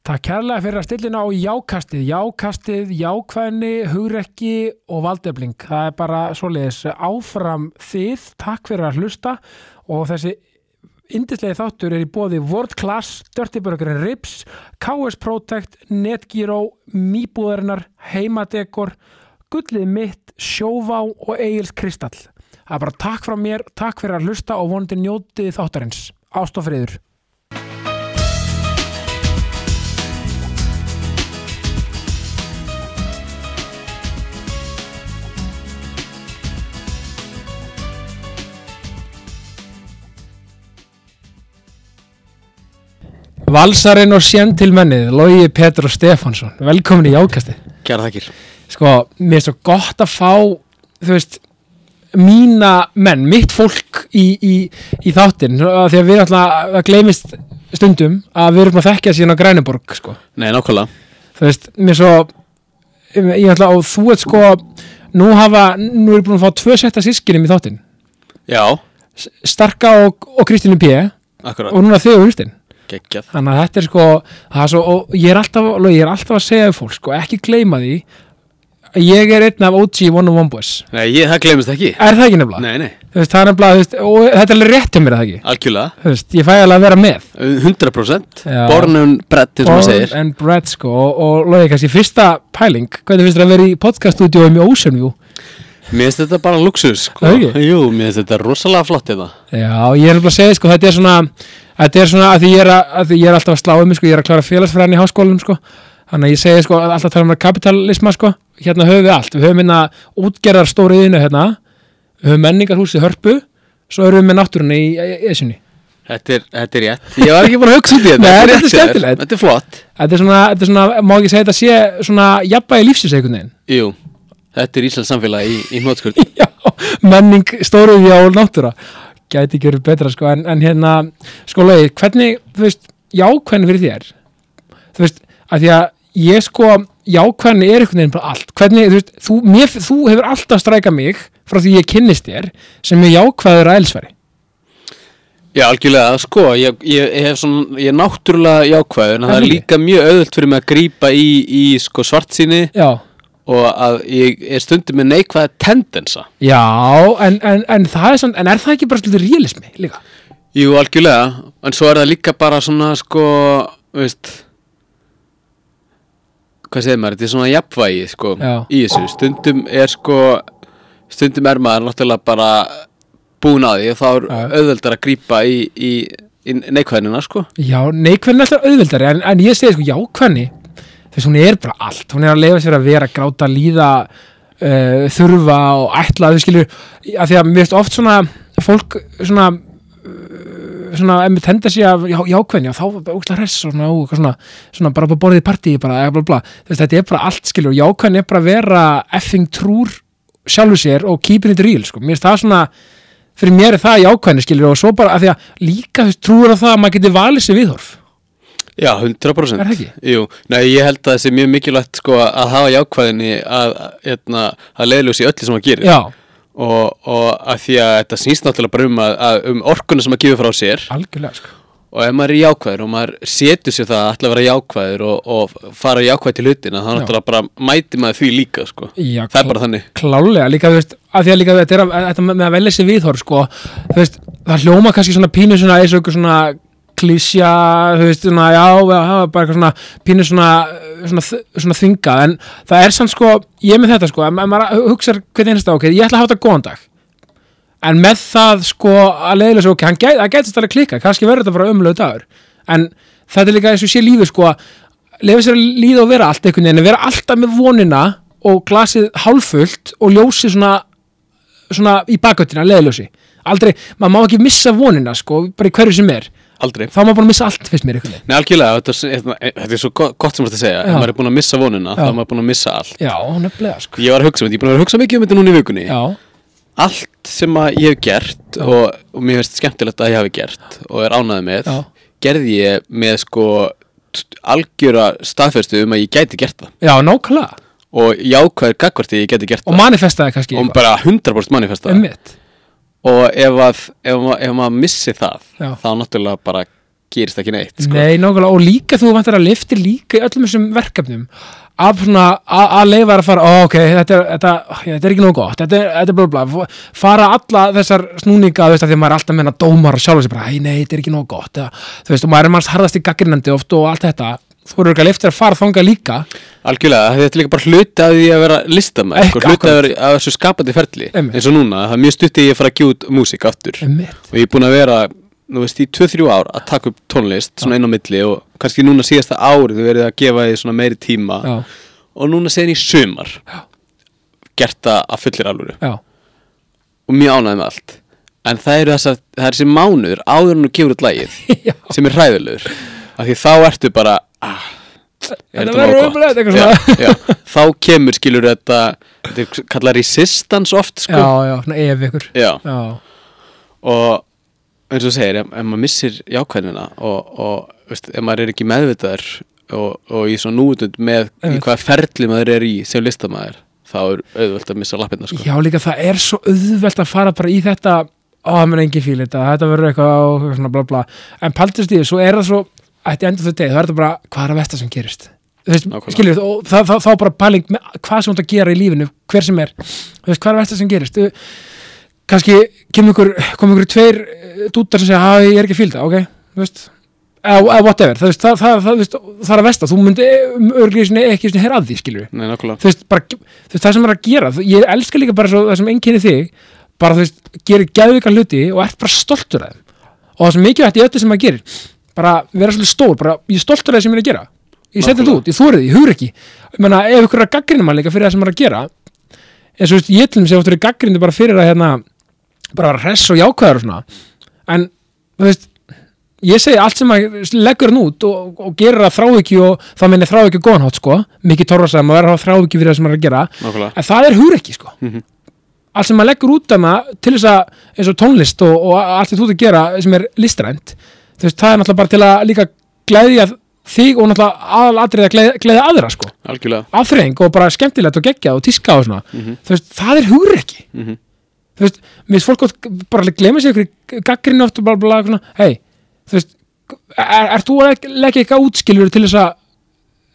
Takk kærlega fyrir að stillina á jákastið, jákastið, jákvæðni, hugrekki og valdefling. Það er bara svoleiðis áfram þið, takk fyrir að hlusta og þessi indislegi þáttur er í bóði World Class, Dirty Burger Rips, KS Protect, Netgyro, Mýbúðarinnar, Heimadekor, Gullið mitt, Sjóvá og Egil's Kristall. Það er bara takk frá mér, takk fyrir að hlusta og vonandi njótið þáttarins. Ástofriður. Valsarinn og sjentilmennið, Lógi Petur og Stefánsson, velkomin í Jákasti. Kjæra þakkir Sko, mér er svo gott að fá, þú veist, mína menn, mitt fólk í, í, í þáttinn, því að við alltaf, það gleymist stundum að við erum að þekkja síðan á Grænuborg, sko. Nei, nákvæmlega Þú veist, mér svo, ég ætla, og þú ert sko, nú hafa, nú erum búin að fá tvö setta sískinum í þáttinn, Já, Starka og, og Kristínu P. akkurat og núna þau og Unstein. Geggjað. Þannig að þetta er sko það er svo, ég er alltaf, ég er alltaf að segja fólk sko, ekki gleyma því að ég er einn af OG One on One Boys. Nei, ég, það glemist ekki. Er það ekki nefnilega? Nei, nei, veist, það er nefnilega, veist, og þetta er alveg rétt hjá mér er það ekki? Algjörlega. Þú veist, ég fæ alveg að vera með. 100% Já. Born and bred, eins og maður segir. and Brad sko og, og loðið kannski fyrsta pæling hvernig finnst þér að vera í podcaststúdíói með Ocean View? Mér finnst þetta bara luxus, sko. Það? Jú, mér finnst þetta rosalega flott hérna. Já, ég er nefnilega að segja sko, þetta er svona þetta er svona að því ég er, að, að því ég er alltaf að slá um sko, ég er að klára félagsfræðin í háskólanum sko. Þannig að ég segi sko, alltaf tala um kapitalisma sko, hérna höfum við allt. Við höfum hérna útgerðar stóriðinu hérna. Við höfum menningarhúsi hörpu. Svo erum við með náttúrunni í esunni Þetta er, þetta er rétt. Ég var ekki búin að hugsa út í þetta. Nei, Þetta er skemmtilegt. Þetta er flott. Þetta er svona, þetta er svona, má ekki segja þetta sé svona jafnvægi lífsins einhvern veginn? Jú, þetta er Íslands samfélag í, í hnótskurð Já, menning stóriði á náttúra gæti ekki verið betra sko en, en hérna, sko leiði, hvernig þú veist, jákvæðin fyrir þér? Þú veist, að því að ég sko, jákvæðin er einhvern veginn bara allt, hvernig, þú veist, þú, mér, þú hefur alltaf strækað mig frá því ég kynnist þér sem er jákvæður að elsveri Já, algjörlega, sko, ég, ég, ég hef svona, ég er náttúrulega jákvæður en Það er líka mjög auðvöld fyrir mig að grípa í, í sko, svartsýni. Já, og að ég er stundum með neikvæða tendensa já, en, en, en það er en er það ekki bara svolítið realismi líka? Jú, algjörlega, en svo er það líka bara svona, sko, veist hvað segir maður, þetta er svona jafnvægi, sko, Já. í þessu stundum er, sko stundum er maður náttúrulega bara búin að því og þá er auðveldar að grípa í, í, í neikvæðinina, sko Já, neikvæðin er alltaf auðveldari en, en ég segi sko jákvæðni þess hún er bara allt, hún er að leifa sér að vera gráta, líða uh, þurfa og ætla þau skilur. Að því að mér veist oft svona fólk svona uh, svona ef mér tenda sér að já, jákvæðni og þá bara úkslega hress og svona, svona, svona bara borðið í partí bara, bla, bla, bla. Þetta er bara allt skilur. Jákvæðni er bara að vera effing trúr sjálfu sér og keeping it real sko. mér finnst það svona fyrir mér er það jákvæðni skilur. Og svo bara að því að líka þú veist, trúur á það að maður geti valið sér viðhorf Já, 100% Er það ekki? Jú, nei, ég held að það sé mjög mikilvægt, sko, að hafa jákvæðinni að, hérna, að leiðljósi öllu sem maður gerir. Já, og, og að því að þetta snýst náttúrulega bara um, að, að, um orkuna sem maður gefur frá sér. Algjörlega sko. og ef maður er jákvæður og maður setur sér það að ætla að vera jákvæður og, og fara jákvæð til hlutina þá náttúrulega bara mæti maður því líka sko. Já, það er bara þannig. klálega, líka þú veist að því að líka þetta er að, þetta með að velja sér viðhorf sko, þú veist, það hljóma kannski svona pínu svona eins og eitthvað svona klísja, þú veist, svona, já, bara eitthvað svona pínu svona svona, svona þingað, en það er samt sko, ég með þetta sko, ef maður hugsa hvernig einasta, ok, ég ætla að hafa þetta góðan dag. En með það sko að leiðilega svo, ok, það gæti stærlega klika kannski verður þetta bara umlöðu dagur. En þetta er líka eins og sé lífið sko lefa sér að líða og vera allt einhvern veginn en vera alltaf með vonina og glasið hálffullt og ljósið svona svona í bakgöttina, leiðiljósi aldrei, maður má ekki missa vonina sko, bara í hverju sem er aldrei. Þá má maður búin að missa allt, finnst mér veginn. Nei, algjörlega, þetta, er- þetta er svo gott, sem þetta að segja. Ef maður er búin að missa vonuna, þá er maður búin að missa allt. Já, nefnilega sko. Ég var að hugsa um þetta, ég er búin að vera að hugsa mikið um þetta núna í vikunni. Já, Allt sem ég hef gert og, og mér finnst skemmtilegt að ég hafi gert og er ánæði með Já. gerði ég með sko algjöra staðfestu um að ég gæti gert það. Já, nákvæmlega. Og jákvæður gagvart ég gæti gert og það. manifestaði kannski og bara 100% manifesta það. Einmitt og ef, að, ef, ef maður missi það Já. þá náttúrulega bara gerist ekki neitt sko. Nei, nákvæmlega, og líka þú vantar að lifti líka í öllum þessum verkefnum. Af svona að leifa að fara ó, ok, þetta er, þetta, þetta er ekki nóg gott. Þetta er, þetta er blá blá, fara alla þessar snúninga, þú veist, að því að maður er alltaf að menna dómar og sjálfur sér bara, "Æ, nei, þetta er ekki nóg gott. Eða, þú veist, og maður er manns harðast í gaggrinandi oft og allt þetta, þú eru ekki að lifti að fara þanga líka, Algjörlega, þetta er líka bara hluti af því að vera listamenn sko, Ekki, hluti akkurat. vera- þessu skapandi ferli Einmitt. eins og núna, það er mjög stutt ég að fara að út músík aftur. Einmitt. og ég er búin að vera, þú veist, í 2-3 ár að taka upp tónlist, svona inn á milli og kannski núna síðasta árið verið að gefa því svona meiri tíma. Já, og núna segin í sumar Já. gert það að fullir alvöru. Já, og mjög ánægð með allt. En það eru þess að það er þessi mánuður áður en þú gefur út lagið já. sem er hræðilegur. Af því þá ertu bara ah, Þetta verður ömurlegt, eitthvað svona. þá kemur skilur þetta þetta kallað resistance oft sko. já, já, svona ef ykkur Já. já, og eins og segir, ef, ef maður missir jákvæðina og, og veist, ef maður er ekki meðvitaður og, og í svona núutund með í hvaða ferli maður er í sem listamæður þá er auðvöld að missa lappirna sko. já, líka það er svo auðvelt að fara bara í þetta ó, það mun engin fíl þetta, þetta verður eitthvað og svona bla bla, en paldist í því, svo er það svo ætti endur þau deg, það er þetta bara hvað er að versta sem gerist? Veist, við, og það, það, þá bara pæling með hvað sem þú ert að gera í lífinu, hver sem er. Veist, hvað er að versta sem gerist? Kannski kemur ykkur kom ykkur tveir eh, dútar sem segja að ég er ekki fílda, ok, þú veist eða whatever, það, það, það, það, er að versta, þú myndi örglíð ekki svona herra að því, skiljum við Nei, veist, bara, þú veist, það sem er að gera ég elska líka bara svo, það sem einkenni þig bara, þú veist, gerir gæðvika hluti og ert bara stoltur af þeim. Og það sem mikið ætti í öllu sem maður gerir bara vera svolítið stór, bara ég er stoltur af það sem ég er að gera. Ég seti þetta út, ég þórið, ég hugur ekki. Ég menna, ef ykkur er að gaggrina mann líka fyrir það sem maður er að gera eins og ég til þeim sem áttur í gaggrindi bara fyrir að hérna, bara hress og jákvæður og svona. En, þú veist ég segi allt sem að leggur hann út og, og gerir það þráhyggju og það minni þráhyggju góðanhátt sko, mikið torfarsæðum að vera þráhyggju fyrir það sem maður er að gera. Nákvæmlega. En það er hugrekki sko. Mhm. allt sem maður leggur út af maður til þess að eins og tónlist og, og allt þetta út að gera sem er listrænt þú veist, það er náttúrulega bara til að líka gleðja þig og náttúrulega aðalatrið að gleðja, gleðja aðra sko. Algjörlega. Afþreying og bara skemmtilegt og geggjað og tíska og svona. Þú veist, það er hugrekki. Mhm. þú veist, mér finnst fólk oft bara að glemma sér ykkur gaggrinn oft og bara, bara svona, hei, þú veist er, er þú að leggja eitthvað útskilur til þess að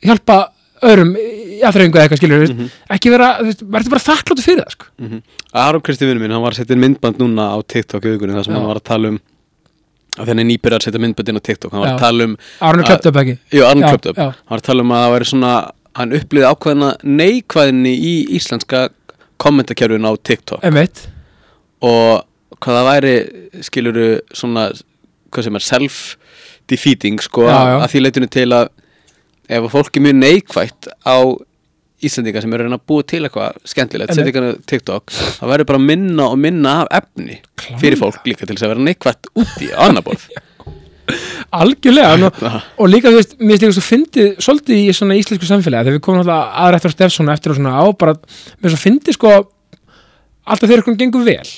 hjálpa öðrum aðþreyingu eða eitthvað skilur mm ekki vera, þú veist, verður bara þakkláttu fyrir það sko. mm Aron Kristi vinur minn, hann var að setja myndband núna á TikTok í vikunni þar sem Já. hann var að tala um þenni nýbyrjar að setja myndband inn á TikTok hann var Já. að tala um Árnur að- klöpt upp ekki Jú, Aron Já, klöpt upp já. Hann var að tala um að það væri svona hann upplýði ákveðina neikvæðinni í íslenska kommentakerfin á TikTok Einmitt. og hvað það væri skiluru svona hvað sem er self-defeating sko Já, já. að því leitinu til að ef að fólk er mjög neikvætt á Íslandinga sem eru að reyna að búa til eitthvað skemmtilegt, setja á TikTok það verður bara minna og minna af efni Klárlega. fyrir fólk líka til þess að vera neikvætt úti á annar borð algjörlega nú, Já. og líka þú veist, mér finnst líka svo fyndið svolítið í svona íslensku samfélagi þegar við komum alltaf aðra eftir á Stefson eftir og svona á bara, mér svo fyndið sko alltaf þegar ykkur gengur vel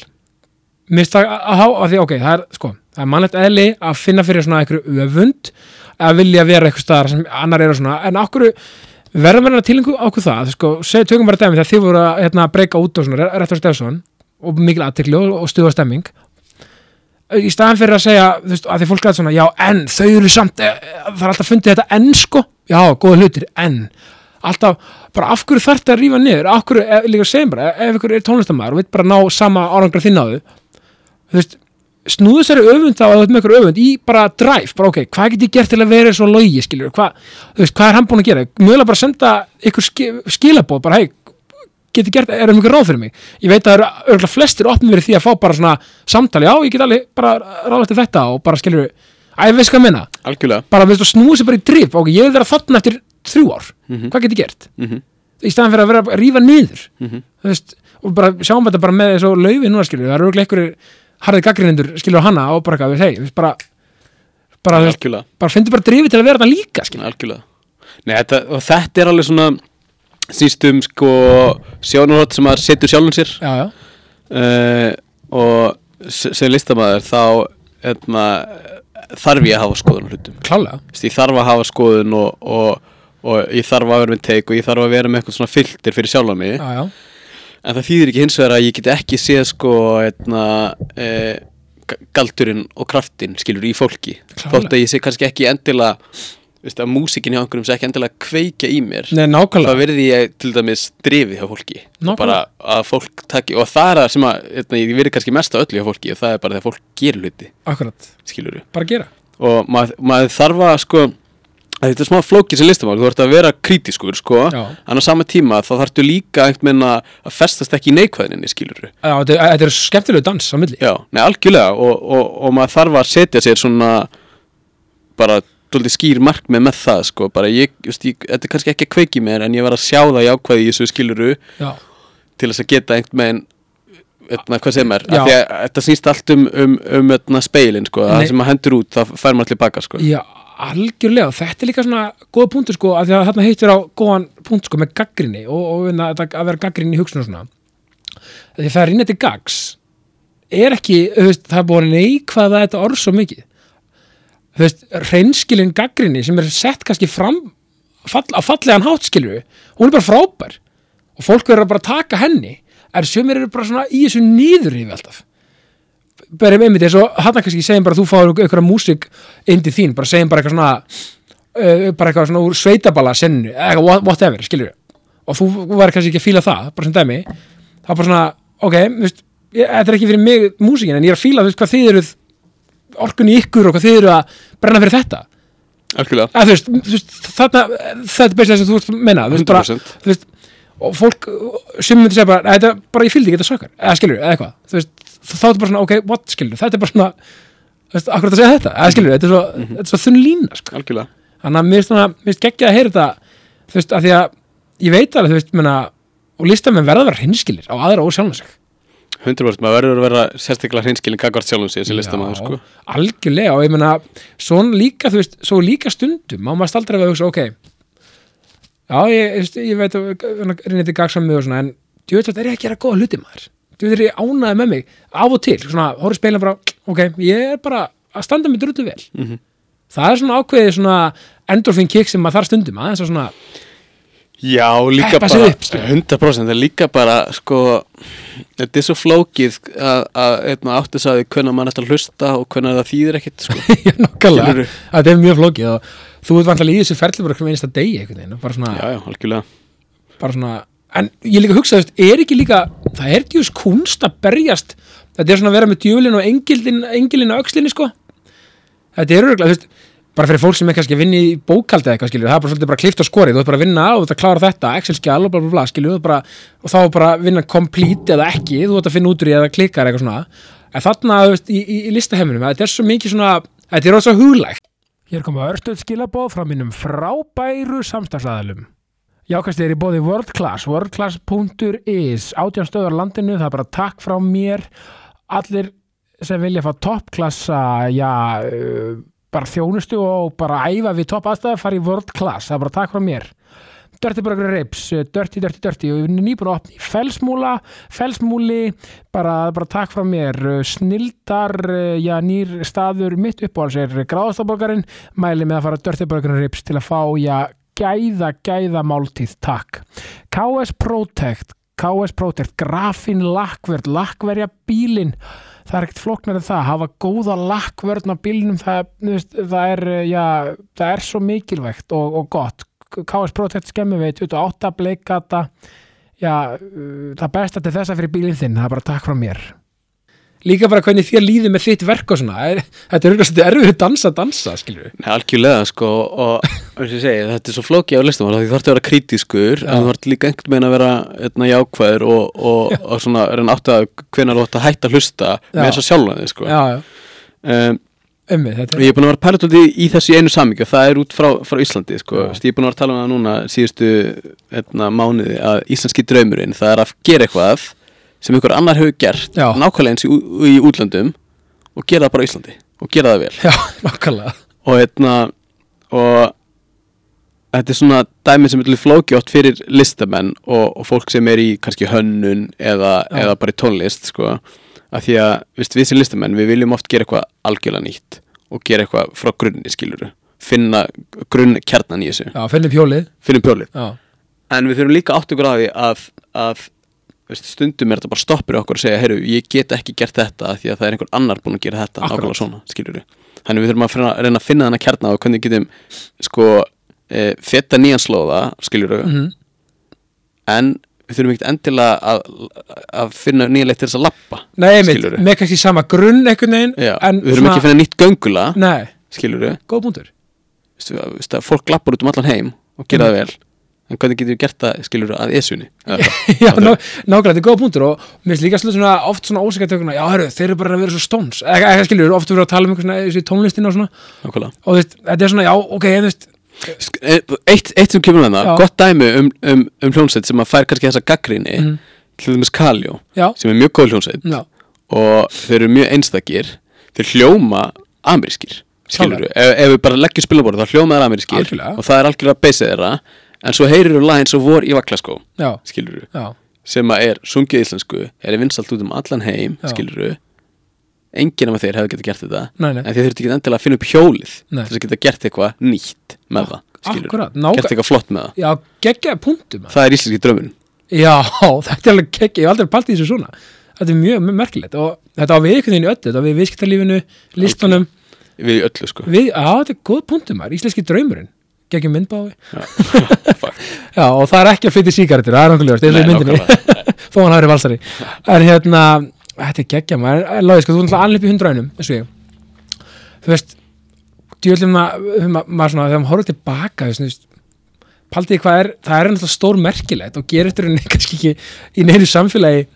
mér finnst það að há að því, ok, það er sko, það er mannlegt eðli að finna fyrir svona einhverju öfund að vilja vera eitthvað staðar sem annar eru svona, en okkur verðum verðan að tilengu okkur það, sko, seg, tökum bara dæmi þegar þið voru að hérna, breyka út og svona, rétt á Stefson og mikil aðtekli og, og stuða stemming. Í staðan fyrir að segja þú veist, að því fólk gæti svona, já en þau eru samt e, það er alltaf fundið þetta en sko. Já, góða hlutir, en. Alltaf, bara af hverju þarf þetta að rífa niður? Af hverju, e, líka segjum bara, ef ykkur er tónlistamæður og veit bara ná sama árangra þinn á þau þú veist, snúðu sér öfund þá að þú veit með ykkur öfund í bara drive, bara ok, hvað get ég gert til að vera svo logi, skiljur, hvað, þú veist, hvað er hann búin að gera, mjögulega bara senda ykkur ski, skilabóð, bara hei, get ég gert, er um ykkur ráð fyrir mig? Ég veit að það eru örgulega flestir opnum verið því að fá bara svona samtali, já, ég get alveg bara ráðast til þetta og bara skilur að ég veist hvað að minna, algjörlega. Bara veist snúðu sér bara í drif ok, ég vil vera þarna eftir þrjú ár. Mm í staðan fyrir að vera að rífa niður. Mhm. þú veist, og bara sjáum þetta bara með þessu laufi núna skilur, það eru einhverjir harðið gaggrinendur skilur hana og bara, hvað, hei, þú veist, bara bara, algjörlega. bara finnstu bara drifi til að vera þarna líka Nei, þetta, og þetta er alveg svona snýst um sko sjónarhótt sem að setur sjálfum sér. Já, já, uh, og sem listamæður þá etna, þarf ég að hafa skoðun hlutum. Klálega. Ég þarf að hafa skoðun og, og, og ég þarf að vera með teik og ég þarf að vera með eitthvað svona filter fyrir sjálfa mig. Já, já, en það þýðir ekki hins vegar að ég get ekki séð sko etna, e, g- galdurinn og kraftin skilur í fólki. Þótt að ég sé kannski ekki endilega veist, að músikin hjá einhverjum sé ekki endilega að kveikja í mér Nei, nákvæmlega. verði ég til dæmis drifið hjá fólki. Nákvæmlega. bara að fólk taki og það er það sem að eitna, ég verði kannski mest á öllu hjá fólki og það er bara þegar fólk gerir hluti. Akkurat, skilur bara gera. Og maður, maður þarf að sko þetta er smá flókið sem listamál þú ert að vera krítiskur sko Já. en á sama tíma þá þarftu líka einhvern veginn að að festast ekki í neikvæðinni skilur Já, þetta, er skemmtilegu dans á milli Já, nei, algjörlega og, og, og maður þarf að setja sér svona bara dóldi skýr markmið með það sko, bara ég, just, ég þetta er kannski ekki að kveiki mér en ég var að sjá það jákvæði í þessu skiluru Já, til þess að geta einhvern veginn Etna, hvað segir maður, Já. af því að þetta snýst allt um, um, um etna, speilin sko, það sem maður hendur út, það fær maður allir baka sko. já algjörlega þetta er líka svona góða punktur sko að því að þarna heitir á góðan punkt sko með gaggrinni og, og vinna, þetta að vera gaggrinni í hugsun og svona. Því að það er innið til gags er ekki, veist, það er búin neikvæða þetta orð svo mikið. Reynskilin gaggrinni sem er sett kannski fram fall, á fallegan hátskilu, hún er bara frábær og fólk verður að bara taka henni en sumir eru bara svona í þessu nýður yfir alltaf bara einmitt eins og hann kannski segjum bara að þú fáir einhverja músík inn til þín, bara segjum bara eitthvað svona uh, bara eitthvað svona úr sveitabala sennu, eitthvað what- whatever, skilur og þú, væri kannski ekki að fíla það, bara sem dæmi. Þá bara svona, ok, veist ég, þetta er ekki fyrir mig músíkin, en ég er að fíla veist hvað þið eruð orkun í ykkur og hvað þið eru að brenna fyrir þetta. Þarna þetta er bestið veist að menna þú veist, bara, 100% þú veist, og fólk sem myndi segja bara, "Nei, þetta, bara ég fylgdi ekki þetta sökar eða skilur, eða eitthvað þá er þetta bara svona, ok, what skilur þetta er bara svona, akkurat að segja þetta? Eða skilur, þetta er svo, þetta er svo þunn lína sko. algjörlega. Þannig að mér finnst geggja að heyra þetta þú veist, að því að ég veit alveg, þú veist, menna og listamenn verða að vera hinskilir á aðra og sjálfan sig. 100% maður verður að vera sérstaklega hreinskilin gagvart sjálfum sig þessi listamaður sko. algjörlega og ég meina svona líka, þú veist, svo líka stundum má maður staldra við að hugsa, ok já, ég, ég, ég veit reynið til gagsam mig og svona, en djúvitað er ég að gera góða hluti maður, djúvitað er ég ánaði með mig af og til, svona, horfði speilin bara ok, ég er bara að standa mig drullu vel Mhm. það er svona ákveðið svona endorfin kick sem maður þarf stundum aðeins að svona, Já, líka bara upp, skilur. 100% það er líka bara sko, þetta er svo flókið að, að eitna, átti sagði hvernig maður ætti að hlusta og hvernig það þýðir ekkit sko. já, Skilurðu? þetta er mjög flókið og þú ert vantilega í þessu ferli bara hvernig einasta degi og bara svona, Já, já, bara svona en ég líka hugsa, þú veist, er ekki líka það er djús kunst að berjast. Þetta er svona að vera með djöflin og engilin engilin á öxlinni, sko. Þetta er örgulega, þú veist, bara fyrir fólk sem er kannski að vinna í bókaldi eitthvað, skilju, það er bara svolítið bara klift og skorið, þú ert bara að vinna og þú ert að klára þetta Excel-skjál og bla bla bla, skilju, bara og þá bara að vinna complete eða ekki þú ert að finna út úr í eða klikkar eitthvað svona. En þarna, veist, í, í, í listaheiminum þetta er svo mikið svona, þetta er rosa huglægt. Hér koma örstuð skilabóð frá mínum frábæru samstagsæðalum Jákast er í bóði World Class, worldclass.is, átján stöðar á landinu, það er bara takk frá mér, allir sem vilja fá toppklassa, já, uh, bara þjónustu og bara æfa við topp aðstæða, fara í World Class, það er bara takk frá mér. Dirty Burger Ribs, uh, Dirty, Dirty, Dirty. Og við erum nýbúin að opna í Felsmúla Felsmúli, bara, bara takk frá mér, Uh, snildar já, nýr staður mitt uppáhalds er gráðastaborgarinn, mæli með að fara Dirty Burger Ribs til að fá, já, gæða, gæða máltíð, takk. KS Protect KS Protect, grafin lakkverð lakkverja bílin það er ekkert flóknar en það, hafa góða lakkvörn á bílinum, það, það er uh, já, það er svo mikilvægt og, og gott, KS Protect skemmi við 28 bleikata. Já, uh, það besta til þessa fyrir bílinn þinn, það er bara takk frá mér Líka bara hvernig þér líði með þitt verk og svona, er, þetta er auðvitað erfið dansa, dansa, skilur við Nei, algjörlega sko og eins og ég segi, þetta er svo flókið á listum því þú þarf að vera kritískur Já. en þú þarf líka einhvern veginn að vera eitna, jákvæður og, og, og svona reyna átt að hvenær þú átt að hætta að hlusta Já. með þess að sjálfa þig sko Já, já, um, ummi, þetta og ég er búin að vera pælut í þessu í einu samíkja það er út frá, frá Íslandi sko. Já. ég er búin að vera að tala um það núna síðustu eitna, mánuði að íslenski draumurinn það er að gera eitthvað sem einhver annar hefur gert Já. nákvæmlega eins í, í útlöndum og gera það bara á Íslandi og gera það vel. Já, nákvæmlega. Og hérna og þetta er svona dæmi sem er flóki átt fyrir listamenn og, og fólk sem er í kannski hönnun eða, eða bara í tónlist sko, að því að veist, við sem listamenn við viljum oft gera eitthvað algjörlega nýtt og gera eitthvað frá grunni skiluru finna grunn kjarnan í þessu. Já, finnum hjólið. Finnum pjólið en við þurfum líka átt að því að, að veist, stundum er þetta bara stoppur okkur að segja, heyrðu, ég get ekki gert þetta því að það er einhver annar búin að gera þetta. Nákvæmlega svona, skilur þannig við þurfum að finna, reyna að finna þennan kjarna og hvernig við getum sko e, feta nýjan slóða, skilur Mhm. en við þurfum ekkert endilega að, að finna nýja leið til þess að lappa Nei, einmitt, skilurðu. með kannski sama grunn einhvern veginn við þurfum ekki að finna nýtt göngula Nei, skilur við, góð að fólk lappar út um allan heim og gera það vel en hvernig getum við gert það, skilur við, að esunni Já, ná, nákvæmlega, þetta er góð punktur og mér finnst líka svona, oft svona ósækjartökuna Já, hörru, þeir eru bara að vera svo stóns eða skilur, oft við erum að tala um einhver svona tónlistina og svona. Nákvæmlega. Og veist, þetta er svona, já, ok, ég veist. E- eitt, eitt sem kemur með Já. það, gott dæmi um, um, um hljónsveit sem að fær kannski þessa gaggrinni Mhm. til dæmis Kaljó Já, sem er mjög góð hljónsveit já, og þeir eru mjög einstakir þeir hljóma amerískir skilur ef, ef við bara leggjum spilaborð þá hljóma þeir amerískir Algjörlega. og það er algjörlega beysið þeirra en svo heyrir við lag eins og vor í vaklaskó skilur já. sem að er sungið íslensku, er vinsalt út um allan heim Já. skilur við enginn af þeir hefði getað gert þetta Nei, nei. en þeir þurfti ekki endilega að finna upp hjólið til þess að geta gert eitthvað nýtt með það skilur Akkurat, gert nákvæmlega eitthvað flott með það. Já, geggjaði punktum það er íslenski draumurinn. Já, þetta er alveg geggja, ég hef aldrei palt í þessu svona. Þetta er mjög, merkilegt og þetta á við einhvern veginn í öllu, þetta á við viðskiptarlífinu, listunum við í öllu sko. Við, Já, þetta er góð punktum íslenski draumurinn geggjum myndbái. Já, og það er ekki að flytja sígarettur, það er og í Nei, myndinni. þó hann hafi valsari. En hérna, þetta er geggja maður. Láði, sko, þú er alltaf í hundraunum þú veist djúlega maður, svona þegar maður horfður tilbaka þú veist, paldið hvað er það er náttúrulega stór merkilegt og gerir eftir henni kannski ekki í neinu samfélagi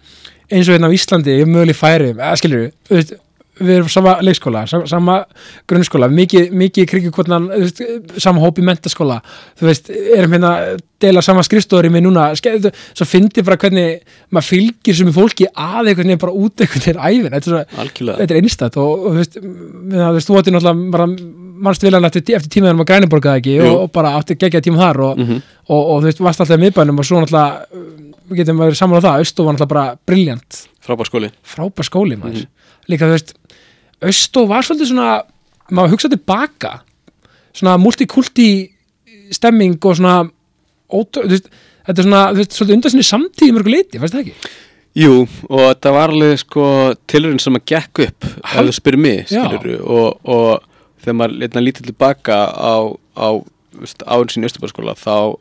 eins og hérna á Íslandi, ég möguleg færi eða skilur við, þú veist við erum sama leikskóla, sama, grunnskóla mikið, mikið kriggjukotnan sama hóp í mentaskóla þú veist, erum hérna að deila sama skrifstóri með núna, svo fyndi bara hvernig maður fylgir sem fólki að einhvern veginn bara út einhvern veginn æfin þetta er, þetta er einstætt og, og þú veist, við, þú veist, þú átti náttúrulega bara mannstu viljan eftir, eftir tímaðanum að Græniborgaði ekki? Og, og bara átti geggja tíma þar og, Mhm. og, og, þú veist, varst alltaf í miðbænum og svo náttúrulega, við getum verið saman á það Austó var náttúrulega bara briljant frábær skóli. Frábær skóli maður. Mhm. líka þú veist, Austó var svolítið svona maður hugsa tilbaka svona multikulti stemming og svona ótrú, veist, þetta er svona, veist, svolítið undan sinni samtíð mörgu leiti, veist það ekki? Jú, og þetta var alveg sko tilurinn sem að gekk upp ef þú spyrir mig, Já. skilur og, og þegar maður leitna lítið tilbaka á, á árin sín í Östubarskóla þá,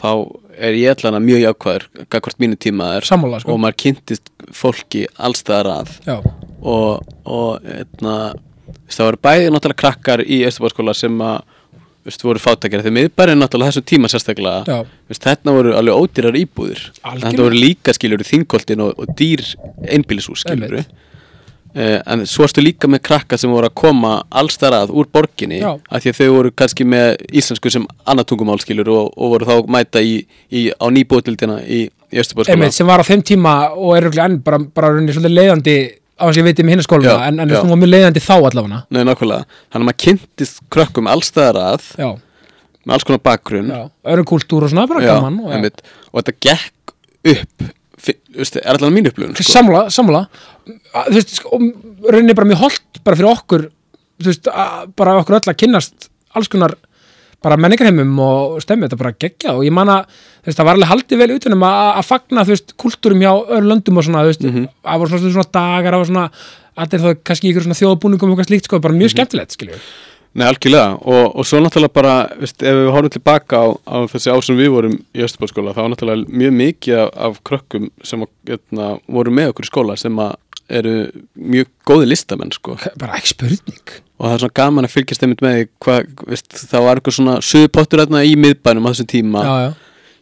þá er ég allan að mjög jákvæður gagvart mínu tíma er Sammála, sko. og maður kynntist fólki allstæðar að Já, og, og eitna, veist, það voru bæði náttúrulega krakkar í Östubarskóla sem að veist, voru fátækjari þegar miðbærin náttúrulega þessum tíma sérstaklega veist, þetta voru alveg ódýrar íbúðir. Þetta voru líka skiljur þingkoltin og, og dýr einbýlishús skiljur uh, en svo varstu líka með krakka sem voru að koma allstarað úr borginni Já. af því að þau voru kannski með íslensku sem annað tungumál skiljur og, og voru þá að mæta í, í, á nýbúðildina í, í Östubarskóla einmitt sem var á þeim tíma og er bara, bara svolítið leiðandi á þess að ég veit um hinna skóluna Já, en, en þú var mjög leiðandi þá allavega Nei, nákvæmlega. Þannig að maður kynntist krökkum allstæðar að Já, með alls konar bakgrunn öðrum kúltúr og svona bara gaman og, einmitt. og þetta gekk upp fi- veistu, er alltaf mín upplifun sko. Samla, samla þú veist, sko, og rauninni bara mjög holdt bara fyrir okkur þú veist, bara okkur öll að kynnast alls konar bara menningarheimum og stemmi þetta bara geggja og ég man að það var alveg haldið vel utanum að, að fagna þú veist, kultúrum hjá öðru löndum og svona þú veist, Mhm. það voru svona, svona dagar það var svona, allir þá kannski ykkur svona þjóðbúningum og eitthvað slíkt, sko, bara mjög skemmtilegt skilju, Nei, algjörlega. Og, og svo náttúrulega bara veist, ef við horfum tilbaka á, á þessi ár sem við vorum í Östubálskóla þá var náttúrulega mjög mikið af, af krökkum sem að, getna, voru með okkur í skóla sem að eru mjög góði listamenn sko. bara ekki spurning og það er svona gaman að fylgjast einmitt með hvað, veist, það var eitthvað svona suðupottur þarna í miðbænum á þessum tíma já, já.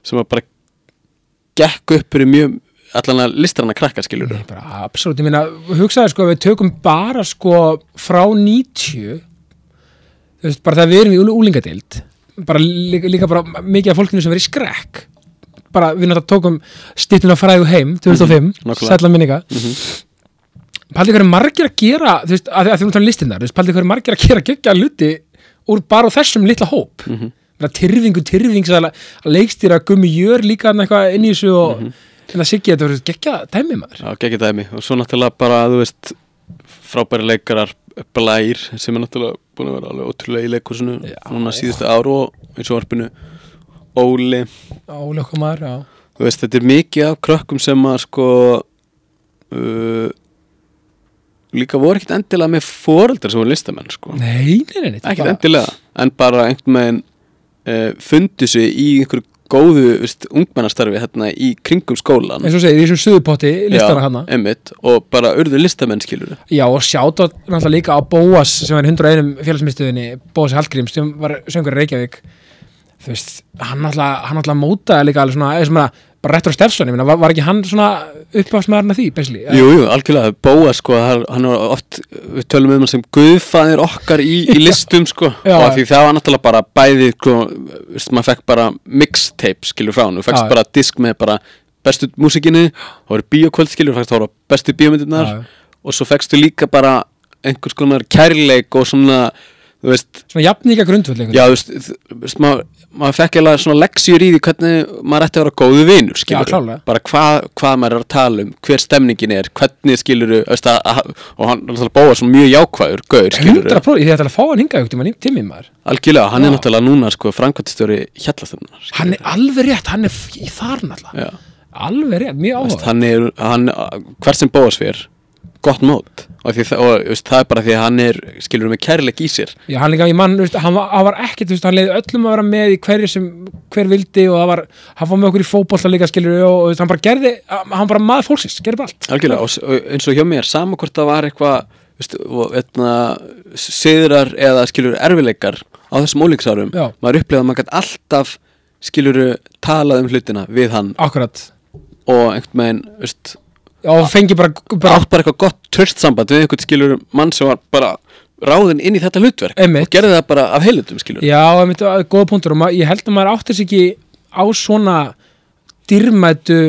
sem að bara gekk upp fyrir mjög allan að listranna krakka skilur Nei, bara absolutt, ég meina, hugsaði sko við tökum bara sko frá 90 þú veist, bara þegar við erum í úlingadeild bara líka, líka bara mikið af fólkinu sem verið í skrekk bara við náttúrulega tókum stýttuna fræðu heim 2005, Mhm, nákvæmlega. sætla minninga mm -hmm. Paldi hverju margir að gera þú veist, að, að því við náttúrulega listin þar, þú veist, paldi hverju margir að gera geggja hluti úr bara þessum litla hóp mm. -hmm. tyrfingu, tyrfings að, að leikstýra gummi jör líka eitthvað inn í þessu og Mhm. en það siggi þetta verður geggja dæmi maður Já, geggja dæmi og svo náttúrulega bara, þú veist frábæri leikarar Blær sem er náttúrulega búin að vera alveg ótrúlega í leikursinu núna síðustu ár og í sjóarpinu Óli, Ólöku maður, já þú veist, þetta er mikið af krökkum sem að sko uh, líka voru ekkert endilega með foreldrar sem voru listamenn sko. Nei, nei, nei, er ekkert endilega, en bara einhvern veginn uh, fundu sig í einhverju góðu veist, ungmennastarfi hérna í kringum skólan eins og segir, í þessum suðupotti listana hana. einmitt, og bara urðu listamenn skilur Já, og sjátt náttúrulega líka á Bóas sem var í 101 félagsmyndstöðinni Bóas Hallgríms sem var söngur í Reykjavík þú veist, hann náttúrulega hann náttúrulega mótaði líka alveg svona eða sem að, bara réttur á Stefson, ég meina, var, var ekki hann svona uppáðsmaðurinn af því, basically? Jú, jú, algjörlega, Bóa sko, hann var oft, við tölum um hann sem guðfæðir okkar í, í listum sko. Já. og því það var náttúrulega bara bæði sko, veist, maður fekk bara mixtape skilur frá hann, þú fekkst bara disk með bara bestu músikinni, það voru bíokvöld skilur, það voru bestu bíómyndirnar. Já. og svo fekkstu líka bara einhvers konar kærleik og svona, veist svona jafníka grundvöld Já, þú veist, maður, maður fekk eiginlega svona leksjur í því hvernig maður ætti að vera góðu vinur, skilur klárlega. bara hvað, hvað maður er að tala um hver stemningin er, hvernig skilur veist, að, og hann bóða svona mjög jákvæður, gaur, skilur 100% ég ætla að fá hann hingað ykkur til mér maður. Algjörlega, hann Já. er náttúrulega núna sko framkvæmtistjóri hjallastöfnunar hann er alveg rétt, hann er í þar náttúrulega. Já, alveg rétt, mjög áhuga hann er, hann, hvert sem bóðas fyrir gott mót og, því, og veist, það er bara því að hann er skilur með kærleik í sér. Já, hann líka, mann, veist, hann, var, hann var ekkert, veist, hann leiði öllum að vera með í hverju sem hver vildi og var, hann fór með okkur í fótbolta líka skilur og, og hann bara gerði, hann bara maður fólksins, gerði allt. Algjörlega, og, eins og hjá mér, sama hvort það var eitthvað etna, siðrar eða skilur erfileikar á þessum ólíksárum, maður upplifað að maður gæti alltaf skilur talað um hlutina við hann. Akkurat. Og einhvern veginn, veist, og fengi bara, bara átt bara eitthvað gott törst samband við einhvern skilur mann sem var bara ráðinn inn í þetta hlutverk Einmitt. og gerði það bara af heilutum skilur. Já, myndi að góða punktur og ég held að maður áttir sig ekki á svona dýrmætu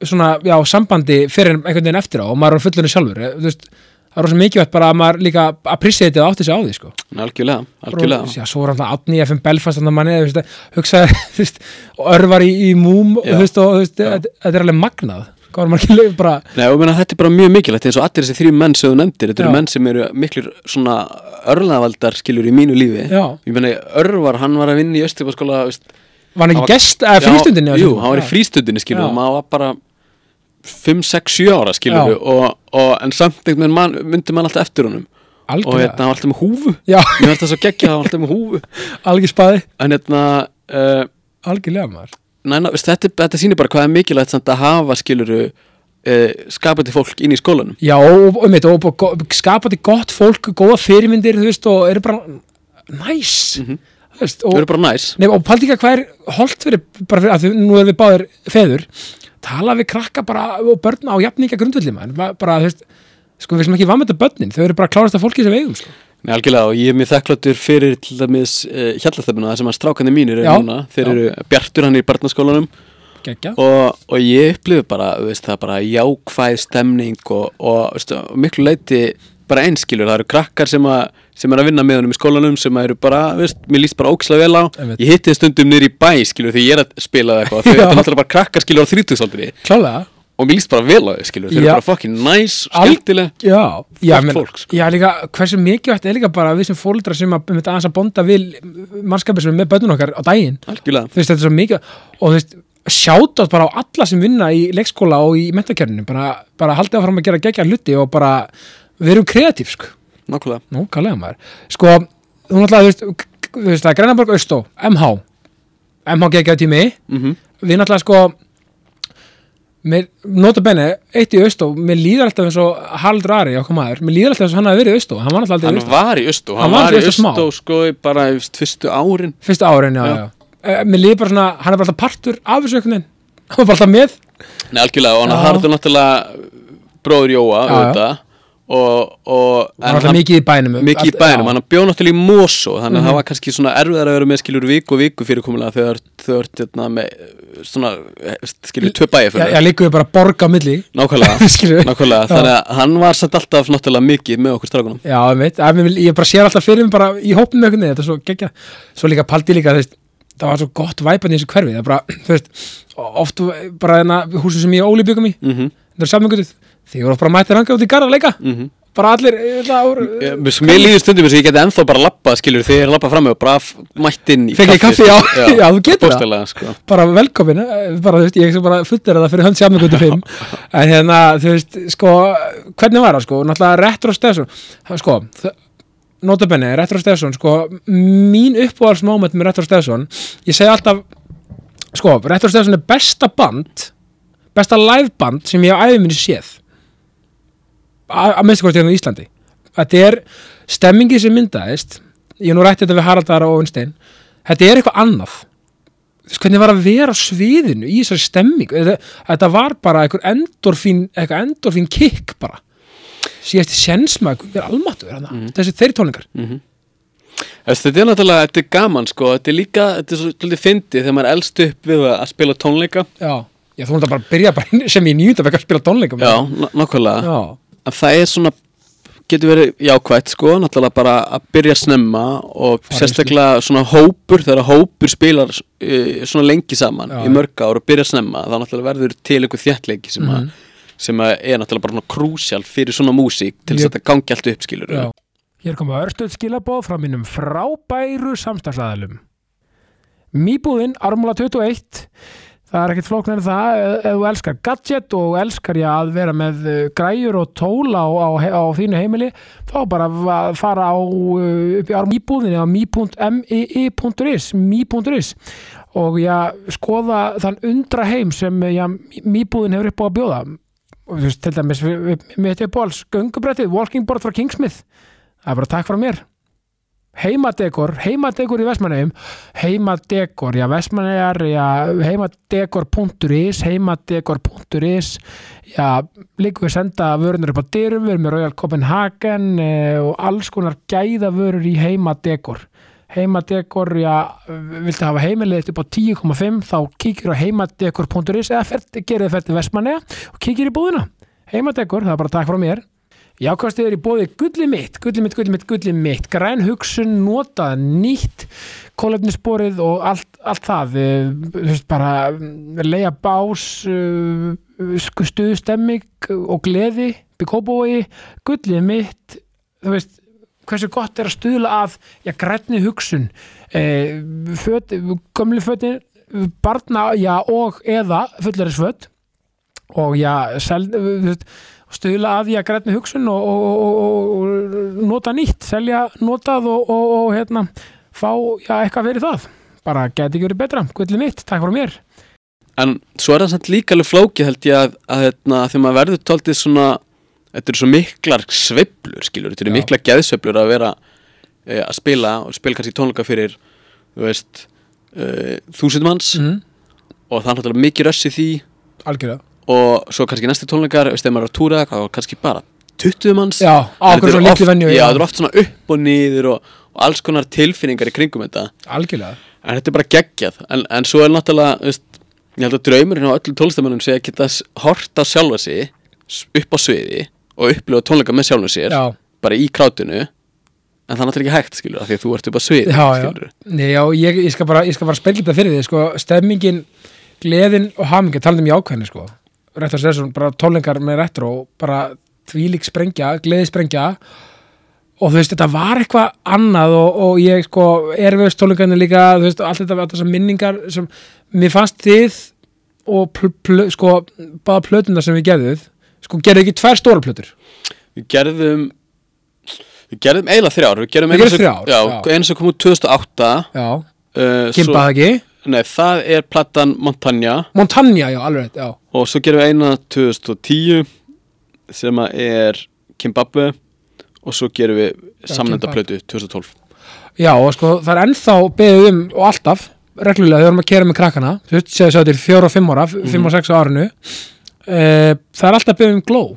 svona, já, sambandi fyrir einhvern veginn eftir á og maður er fullunni sjálfur. Eh, þú veist, það er rosa mikilvægt bara að maður líka appreciate og átti sig á því, sko. Algjörlega, algjörlega. Já, svo var alltaf Átni FM Belfast þannig að manni, þú veist, hugsaði og örvar í, í múm þú veist, og þetta þetta er alveg magnað hvað var margir leið bara? Nei, og meina, þetta er bara mjög mikilvægt eins og allir þessi þrjú menn sem þú nefndir, þetta eru menn sem eru miklir svona örlaðavaldar skilur í mínu lífi. Já. ég meina, Örvar, hann var að vinna í Östjöfaskóla var hann ekki var- gest, eða frístundinni Jú, hann var í frístundinni skilur og maður var bara 5, 6, 7 ára skilur og, og en samt einhvern veginn man, myndi mann alltaf eftir honum. Og algjörlega, hérna, hann var alltaf með húfu. Já, mér finnst það svo geggja, hann var alltaf með húfu. Hérna uh, algjörlega næna, þetta, þetta sýnir bara hvað er mikilvægt samt að hafa skiluru uh, skapandi fólk inn í skólanum Já, og, og, og, og, og, skapandi gott fólk, góða fyrirmyndir, þú veist, og eru bara næs, Mhm. þú veist, og, eru bara næs nei, og paldi ekki að hvað er holdt fyrir, bara fyrir, að því nú erum við báðir feður, tala við krakka bara og börn á jafninga grundvöldi, maður, bara, þú veist, sko, við sem ekki vamönda börnin, þau eru bara klárast að fólki sem eigum, sko. Nei, algjörlega og ég er mjög þakkláttur fyrir til dæmis uh, hjallastöfnuna sem að strákandi mínir Já, núna. Þeir já. eru bjartur hann í barnaskólanum. Og, og ég upplifu bara veist, það er bara jákvæð stemning og, og veist, miklu leiti bara einskilur, það eru krakkar sem, a, sem er að vinna með honum í skólanum sem eru bara, veist, mér líst bara ókslega vel á. Ég hitti stundum í bæ skilur því ég er að spila eitthvað. Þau eru náttúrulega bara krakkar skilur á þrítugsaldri. Klálega. Og mér líst bara vel á þau skilur þau eru bara fucking nice, Al- skemmtileg Flott fólk, sko. já, líka, hversu mikilvægt er líka bara við sem fóldra sem að, um þetta aðeins að bonda við mannskapið sem er með börnun okkar á daginn. Algjörlega, þú veist, þetta er svo mikið og þú veist, sjáta bara á alla sem vinna í leikskóla og í mentakerninu bara, bara haldið áfram að gera gegja hluti og bara við erum kreatív, sko. Nákvæmlega. Nú, kallega maður. Sko, þú k- þú veist það Grænarborg Austó, MH MH geggjaði tími mm við náttúrulega sko mér, nota benni, eitt í Austó mér líður alltaf eins og Haraldur Ari okkar maður, mér líður alltaf eins og hann hafi verið í Austó hann var alltaf aldrei í Hann Austó, var í Östó, Hann hann var í. Östó sko bara fyrstu árin. Fyrsta árin, já, Já. já, já. mér líður bara svona, hann er bara alltaf partur af þessu einhvern veginn, hann var bara alltaf með. Nei, algjörlega, og hann harður náttúrulega bróður Jóa, auðvitað og, og hann mikið í bænum. mikið í bænum, hann bjó náttúrulega í Mosó þannig að Mhm. það var kannski svona erfiðar að vera með skilur viku og viku fyrirkomulega þegar þau ert hérna, með svona skilur bæja já, fyrir já, líka við bara borga milli. Nákvæmlega, nákvæmlega. Þannig að hann var satt alltaf náttúrulega mikið með okkur strákunum. Já, ég veit, ég bara sér alltaf fyrir mig bara í hópnum með veginn, þetta er svo geggja svo líka paldi líka, veist, það var svo gott væpan í þessu hverfi, það er bara, þú veist oft bara þarna húsin sem ég og Óli byggum í. Mm -hmm, það er sammengutuð, því voru bara mættir hanga út í garð að leika mm -hmm. bara allir voru, Ég- Mér líður stundum þess að ég geti ennþá bara lappað skilur þegar ég lappað fram með og bara f- mætt inn í Fengið kaffi, já. Já, þú getur það. sko. bara velkomin eh, bara, veist, ég fullir það fyrir gutu 5 en hérna, þú veist, sko hvernig var það, sko, náttúrulega Retro Stefson sko, notabenni Retro Stefson, sko, mín uppáhaldsmoment með Retro Stefson ég segi alltaf, sko Retro Stefson er besta band besta liveband sem ég á æfum minni séð að minnstu hvort er á Íslandi. Þetta er stemmingi sem myndaðist ég nú rætti þetta við Haraldar og Unstein þetta er eitthvað veist, hvernig var að vera á sviðinu í þessari stemmingu þetta, var bara einhver endorfín eitthvað endorfín kick bara. Síðast í sjensma er almáttu mm. þessi þeirri tónlingar Þess, Þetta er náttúrulega, þetta er gaman sko. Þetta er líka, þetta er svo svolítið fyndið þegar maður er elst upp við að spila tónleika. Já, já þú náttúrulega bara byrja bara sem í nýjunda vekka að spila tónleika Já, já, að það er svona getur verið jákvætt sko, náttúrulega bara að byrja snemma og í sérstaklega svona hópur, þegar hópur spilar uh, svona lengi saman Já. í mörg ár og byrja snemma, þá náttúrulega verður til einhver þjættleiki sem, Mhm. að, sem að er náttúrulega bara svona krúsjál fyrir svona músík til þess að þetta gangi allt upp skilur já. Hér koma örstuð skilabóð frá mínum frábæru samstagsæðalum. Mýbúðin, Ármúla 21, það er ekkert flóknar en það, ef þú elskar gadget og elskar ég að vera með uh, græjur og tól á, á, á þínu heimili, þá bara fara á, uh, upp í Ármúbúðinni á mi.mii.is, mi.is og já, skoða þann undra heim sem já, mýbúðin hefur upp á að bjóða. Og til dæmis, þetta er bóls göngubrettið, walking board frá Kingsmith. Það er bara takk frá mér heimadekor, heimadekor í Vestmannegjum heimadekor, já Vestmannegar já, heimadekor.is heimadekor.is já, líka við senda vörunar upp á dyrum, við erum með Royal Copenhagen eh, og alls konar gæða vörur í heimadekor. Heimadekor, já, viltu hafa heimilið upp á 10,5 þá kíkir á heimadekor.is eða þið fært til Vestmanneja og kíkir í búðina. Heimadekor, það er bara takk frá mér Jákvæmstu er í bóði gulli mitt, gulli mitt, gulli mitt, gulli mitt, græn hugsun, notað, nýtt, kólefnisborið og allt, allt það, eh, þú veist bara mm, leia bás, uh, stuðstemming og gleði, byggkópói, gulli mitt, þú veist, hversu gott er að stuðla að, já, grænni hugsun, eh, föt, gömli fötin, barna, já, og eða fullarisföt og já, sel, þú veist, stuðla að því að grænni hugsun og, og, og, og, nota nýtt, selja notað og, og, og hérna, fá já, eitthvað fyrir það. Bara geti ekki verið betra, gullið mitt, takk fyrir mér. en svo er það samt líka alveg flókið held ég að, að hérna, þegar maður verður tóltið svona þetta eru svo miklar sveiflur skilur, þetta eru miklar geðsveiflur að vera e, að spila og spila kannski tónleika fyrir þú veist e, þúsund manns Mm. og það er náttúrulega mikið röss í því Algjörlega. Og svo kannski næstu tónleikar veist, ef maður er að túra eitthvað, þá kannski bara 20 manns Já, á En okkur þetta svo litlu venju. já, það eru oft svona upp og niður og, og alls konar tilfinningar í kringum þetta Algjörlega. en þetta er bara geggjað en, en svo er náttúrulega veist, ég held að draumurinn á öllum tólestamönnum sé að geta s- hort á sjálfa sig upp á sviði og upplifa tónleika með sjálfum sér Já, bara í krátinu en það er náttúrulega ekki hægt skilur af því að þú ert upp á sviði já, já. skilur Nei, já, ég, ég skal bara, ég skal bara spegla þetta fyrir því, sko, stemmingin, gleðin og hamingin, talandi um jákvæðinni, sko. Retro Session, bara tónleikar með retro, bara þvílík sprengja, gleði sprengja og þú veist, þetta var eitthvað annað og, og ég, sko, er við tónleikarnir líka, þú veist, allt þetta, allt þessar minningar sem, mér fannst þið og, pl, pl, sko, báða plötuna sem við gerðuð, sko, gerðu ekki tvær stóra plötur. við gerðum við gerðum eiginlega þrjár. Við gerðum gerðum sem- eina sem kom út 2008 Já, uh, Kimba það ekki? Nei, það er plattan Montagna Montagna, já, alveg, já. og svo gerum við eina 2010 sem að er Kimbabwe og svo gerum við Já, samnenda Kimbab. plötu 2012 Já, og sko, það er ennþá beðið um og alltaf, reglulega, þegar við erum að kera með krakkana þú veist, séu svo til fjóra og fimm ára fimm og sex árinu e, það er alltaf beðið um glow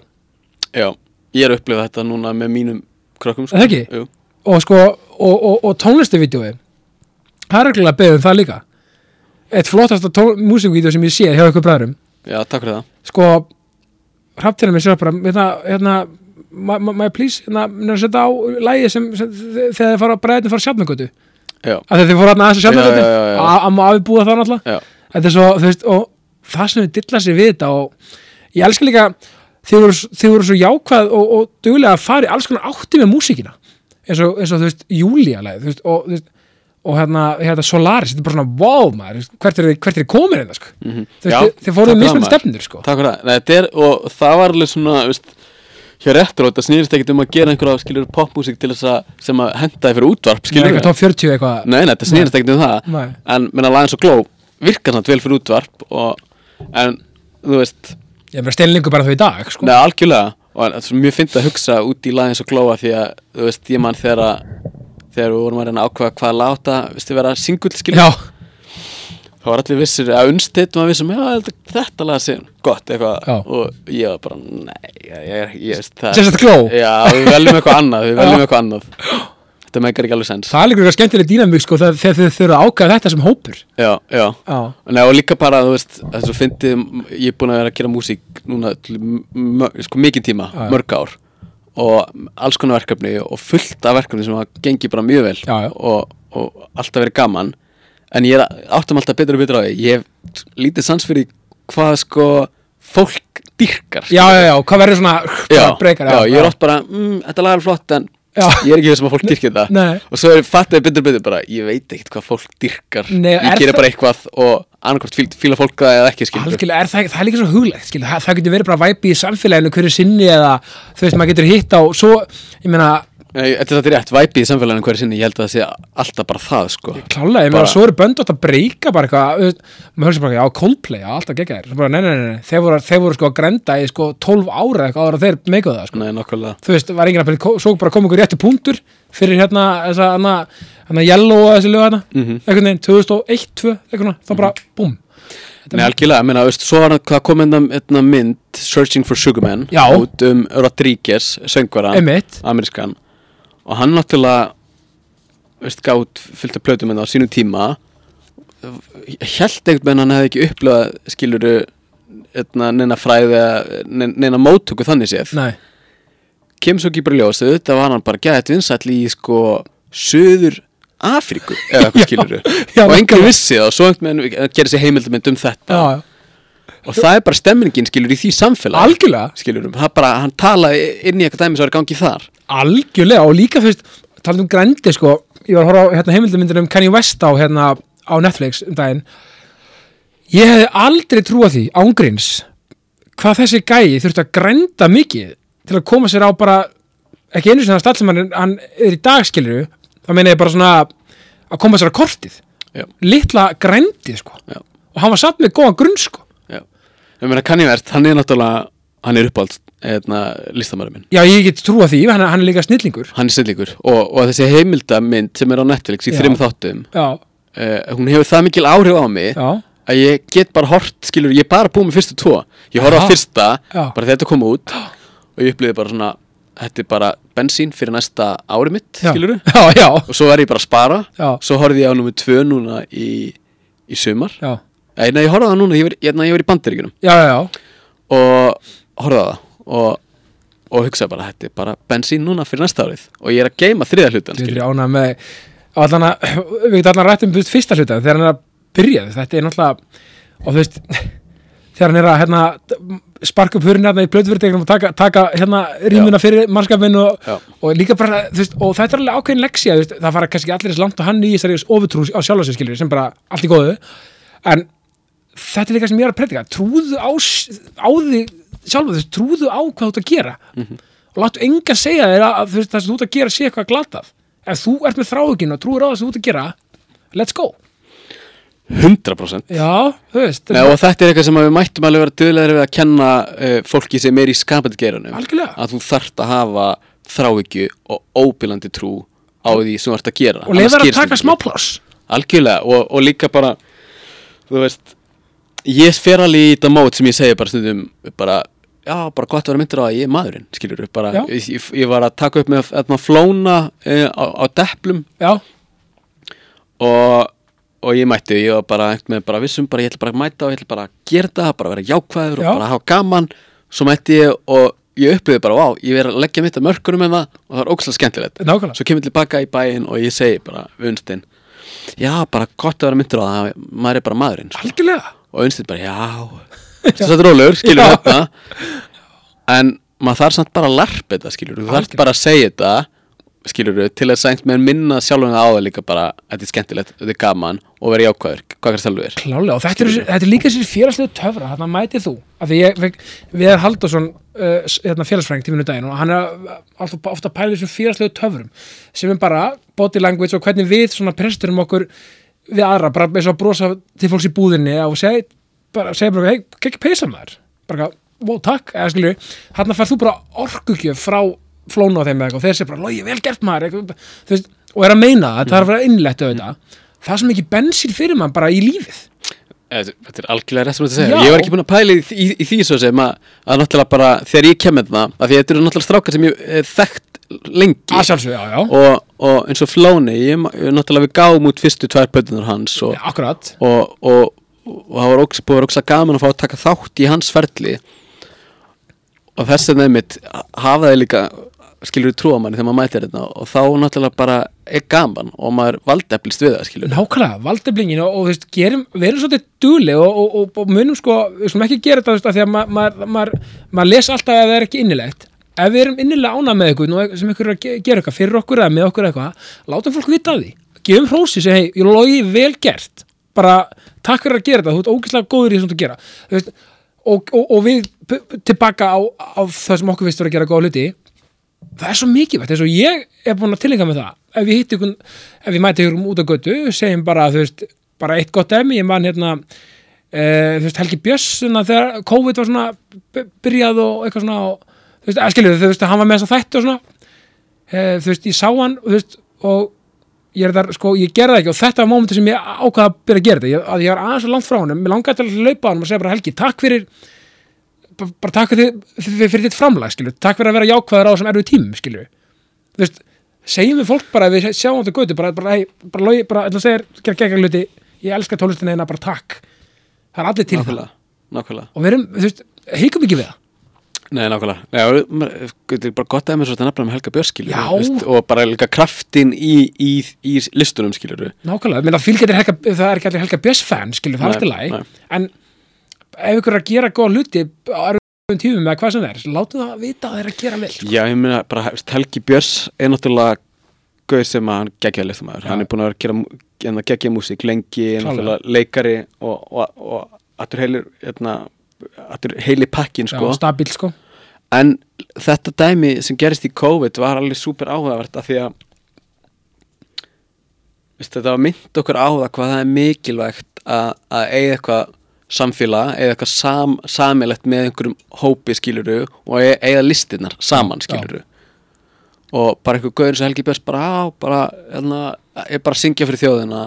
já, ég er að upplifa þetta núna með mínum krökkum Er það ekki? Jú. og sko, og, og, og tónlistavídeói það er reglulega beðið um það líka eitt flottasta músikvídeó sem ég sé hjá ykkur bræðurum já, takk fyrir það. Sko, hraftina mér sér bara hérna, hérna ma- ma- maður please, hérna, hérna setja á lægi sem, sem þegar þið fara bræðin fara sjálfmengötu þegar þið hérna aðeins að Já, já, já, já. sjálfmengötu að maður afbúða það náttúrulega. Þetta er svo, þú veist, og það sem við dilla sér við þetta og ég elska líka þið voru, þið voru svo jákvæð og, og duglega að fara í alls konar átti með músíkina. Eins og, eins og þú veist, veist, og, þú veist, og hérna, hérna Solaris, þetta er bara svona, wow maður hvert er þið, er komin hérna, sko? Fóruðu takk fyrir mismönd það, stefnir, sko. Takk fyrir það, Nei, er, og það var alveg svona, veist, hjá réttur þetta snýrist ekkert um að gera einhverja, popmusík til þess að, sem að henda þið fyrir útvarp, skilur eitthvað top 40 eitthvað. Nei, nei, þetta snýrist ekkert um það. Nei. En, menna, Lions og Glow virkar samt vel fyrir útvarp og, en, þú veist. Ég er bara stelningu bara þau í dag, sko. Nei, algjörlega. Og er svo mjög fyndið að hugsa út í Lions og Glow því að, þú veist, ég mann þegar að þegar við vorum að reyna að ákveða hvað láta, veistu, vera singull, skilur. Já, þá var allir vissir að unnstætt maður vissum, já, þetta, þetta lag sé gott eitthvað. Já. og ég var bara, nei, ég, ég, veist það sem sagt gló Já, við veljum eitthvað annað, við veljum eitthvað annað. Þetta meikar ekki alveg sens. Það er líka eitthvað skemmtileg dýnamík, sko þegar þið þurfa að ákvæða þetta sem hópur. Já, já. Já, Nei, og líka bara, þú veist, þess að fyndið ég er búin að vera að gera músík núna sko mikið tíma, já. mörg ár og alls konar verkefni og fullt af verkefni sem að gengi bara mjög vel Já, já. Og, og alltaf verið gaman. En ég áttum alltaf betur og betur á því. Ég hef lítið sans fyrir hvað sko fólk dyrkar já, já, já, hvað verður svona já, breykar, já, ég er oft bara, mm, þetta lag er flott en ég er ekki sem að fólk dyrkir það Nei. og svo er ég betur betur bara ég veit ekkert hvað fólk dyrkar Nei, ég er gerir það- bara eitthvað og annarkvort fíl, fíla fólk það eða ekki skilur Algjörlega, er það, það er líka svo huglegt skil, það, það getur verið bara væpi í samfélaginu hverju sinni eða þú veist, maður getur hitt á svo, ég meina, Þetta er rétt, væpið í samfélaginu hverju sinni ég held að það sé alltaf bara það sko. Klálega, ég meina, svo eru bönd átt að breyka bara eitthvað, maður höfður bara, já, Coldplay, já, alltaf gegga þér, svo bara, nei, nei, nei, nei, þeir voru, þeir voru sko að grenda í sko 12 ára eitthvað ára þeir meikuðu það, sko, Nei, þú veist, var enginn að byrja, svo bara kom einhver réttu punktur fyrir hérna, þessa, hana, hana yellow og þessi lög hana, Mhm. einhvern veginn, 2001, 2, eitthvað, þá bara, búm, Nei, algjörlega, ég meina, veist, svo var það kom einna, einna mynd Searching for Sugar Man Já. út um Rodríguez, söngvara amerískan og hann náttúrulega veist, gátt fyllt af plötum en á sínum tíma. Held einhvern veginn hann hefði ekki upplöðað skiluru neina fræði neina, móttöku þannig séð. Nei, kemur svo ekki bara ljós þetta var hann bara gæðið vinsall í sko söður Afríku. Eða eitthvað skiluru og engar vissi það og svo gerir sér heimildamind um þetta. Já, já, og það er bara stemmingin skilur í því samfélag algjörlega, skilur það er bara, hann talaði inn í eitthvað dæmi sem var í gangi þar. Algjörlega og líka veist talað um grændi sko ég var að horfa á hérna, heimildamyndir um Kanye West á, hérna, á Netflix um daginn. Ég hefði aldrei trúa því ángríns hvað þessi gæi þurfti að grænda mikið til að koma sér á bara ekki einu sinna stall sem hann, er- er í dag þá meina ég bara svona að koma sér á kortið Já. litla grændið sko Já. og hann var satt með góðan grunn sko Já. ég meina Kanye West, hann er náttúrulega hann er uppáld eðna, listamæri minn já ég get trúa því, hann, hann er líka snillingur hann er sillíkur og, og þessi heimildamynd sem er á Netflix í Já. þrim þáttum já, uh, hún hefur það mikil áhrif á mig já, að ég get bara hort, skilur, ég er bara búið með fyrstu tvo ég horf á Aha. fyrsta, Já. bara þegar þetta kom út og ég upplýði bara svona þetta er bara bensín fyrir næsta ári mitt já, skilur, já, já, og svo er ég bara að spara. Já. svo horfði ég á nummer tvö núna í, í sumar. Já, nei, ég horfði á það núna, ég var í já, já. og horfði á það. Og, og hugsaði bara, þetta er bara bensín núna fyrir næsta árið. Og ég er að geima þriða hlutan við getum allan rætt um fyrsta hluta þegar hann er að byrja þetta er náttúrulega og þú veist, þegar hann er að hérna, sparka upp hurinn hérna í blöðfyrirtegnum og taka, taka hérna rýmuna fyrir mannskapin og, og líka bara, þú veist, og þetta er alveg ákveðin leksja, þú veist, það fara kannski allir þess langt og hann í þessari ofutrú á skilur sem bara allt í góðu. En þetta er líka sem ég er að predika trúðu á, á því sjálfa, þú veist, trúðu á hvað þú ert að gera. Og láttu engan segja þér að, að það sem þú ert að gera sé eitthvað glatað. Ef þú ert með þráhugin og trúir á það sem þú ert að gera let's go 100% já, þú veist, Nei, og þetta er eitthvað sem að við mættum alveg vera döðlega við að kenna uh, fólki sem er í skapandi geiranum Algjörlega. að þú þarft að hafa þráhyggju og óbílandi trú á því sem þú ert að gera og Annars þér að gerist taka ekki. smá pláss algjörlega og, og líka bara þú veist ég fer alveg í þetta mót sem ég segi bara stundum bara, já, bara gott að vera myndir á að ég er maðurinn skilur bara, Já. ég, ég, ég var að taka upp með að flóna uh, á, á deplum já, og, og ég mætti, ég var bara bara vissum, bara ég ætla bara að mæta og ég ætla bara að gera það, bara vera jákvæður Já. og bara hafa gaman, svo mætti ég og ég upplýði bara, vá, ég verið að leggja mitt að mörkunum með það og það var ógæslega skemmtilegt. Nákvæmlega. Svo kemur ég tilbaka í bæinn og ég segi bara við Unnstein, já, bara gott að vera myndir á það, maður er bara maðurinn sko. algjörlega. Og Unnstein bara, já. Þetta er rólegur, skilur Já. þetta en maður þarf samt bara að larpa þetta skilur þú þarf bara að segja þetta skilur til að sænt með minna sjálfum það á það líka bara þetta er skemmtilegt, þetta er gaman og vera jákvæður, hvað er sjálfur er Klálega, og þetta er, þetta er líka sér félagslegu töfra þarna mætið þú, af því ég við, Haldursson, uh, s- hérna, félagsfræng tíminu daginn og hann er alltaf ofta að pæla þessum félagslegu töfrum sem er bara body language og hvernig við svona presturum okkur við aðra, bara eins og að brosa til fólks í búðinni og segja bara, segja bara, hei, ekki peysa maður. Bara, wow, takk, eða skilju hann fær þú bara orkugjöf frá flónu á þeim eitthvað, þeir segja bara, logi, vel gert maður. Eitthvað, þú veist, og er að meina það, það er að vera innlegt auðvitað, það svo mikið bensín fyrir mann bara í lífið. Eh, Þetta er algjörlega rétt sem þetta segja. Já. Ég var ekki búin að pæla í, í, í því svo sem að, að náttúrulega bara þegar ég kem með það að því þetta eru náttúrulega strákar sem ég hef þekkt lengi. Að sjálfsög, já, já, og, og eins og Flóni ég, ég, náttúrulega við gáum út fyrstu tvær pötunar hans og, Já, akkurat. og, og, og það var óks, búið að vera ókslega gaman að fá að taka þátt í hans ferli. Og þess vegna einmitt hafa þeir líka skilur trúa manni þegar maður mætir þetta og þá náttúrulega bara er gaman og maður valdeflist við það skilur Nákvæmlega, valdeblingin og, og veist, gerum, verum svolítið dugli og, og, og, munum sko, við skulum ekki gera þetta veist, af því að ma- maður ma ma les alltaf að það er ekki innilegt. Ef við erum innilega ánað með og sem ykkur er að ge- gera eitthvað fyrir okkur eða með okkur eitthvað, látum fólk vita því. Gefum hrósi, segja, hei, ég logi vel gert. Bara takk fyrir að gera þetta þú ert ógeðslega góður í þessum að gera. Og, og, og við tilbaka á, á það sem okkur finnst vera að gera góða hluti það er svo mikilvægt, eins og ég er búin að tilhenga með það. Ef ég hitti ykkur, ef ég mæti ykkur um út á götu, segjum bara, þú veist bara eitt gott dæmi, ég man hérna e, þú veist, Helgi Björs svona, þegar COVID var svona byrjað og eitthvað svona, og, þú veist, eskilur þú veist, hann var með þess að þætti og svona. E, þú veist, ég sá hann, þú veist og ég er þar, sko, ég gerði það ekki. Og þetta var mómenti sem ég ákvaða að byrja að gera þetta. Ég, að ég var aðeins bara takk fyrir þitt framlag skilju, takk fyrir að vera jákvæður á þessum erfið tímum skilju, þú veist segjum við fólk bara, við sjáum þetta götu bara, bara, hey, bara, logi, bara, að segja, gera geggar hluti. Ég elska tónlistina eina, bara takk. Það er allir til það og við erum, þú veist, heikum ekki við það? Nei, nákvæmlega. Þetta er bara gott að svo þetta nafna með Helga Björns, og bara líka kraftin í, í, í listunum, skilur nákvæmlega, að það er ekki allir helga björs fan, skilju, það er alltaf læg en ef ykkur er að gera góða hluti á erfum tímum eða hvað sem það er, látu það vita að það er að gera vel sko. Já, ég meina bara, Helgi Björns er náttúrulega gauð sem að hann geggjaði listamæður. Hann er búin að vera að gera hérna, geggja músík lengi, leikari og, og, og allur heilir, hérna, allur heili pakkin, sko. Já, stabíl sko En þetta dæmi sem gerist í COVID var alveg súper áhugavert af því að þetta var mynd okkur á það hvað það er mikilvægt að, að eiga eitthvað samfélag, eiga eitthvað sam, samilegt með einhverjum hópi skiluru og eiga, eiga listinnar saman skiluru og bara einhver gauður sem Helgi Björns bara á, bara, hérna, ég bara að syngja fyrir þjóðina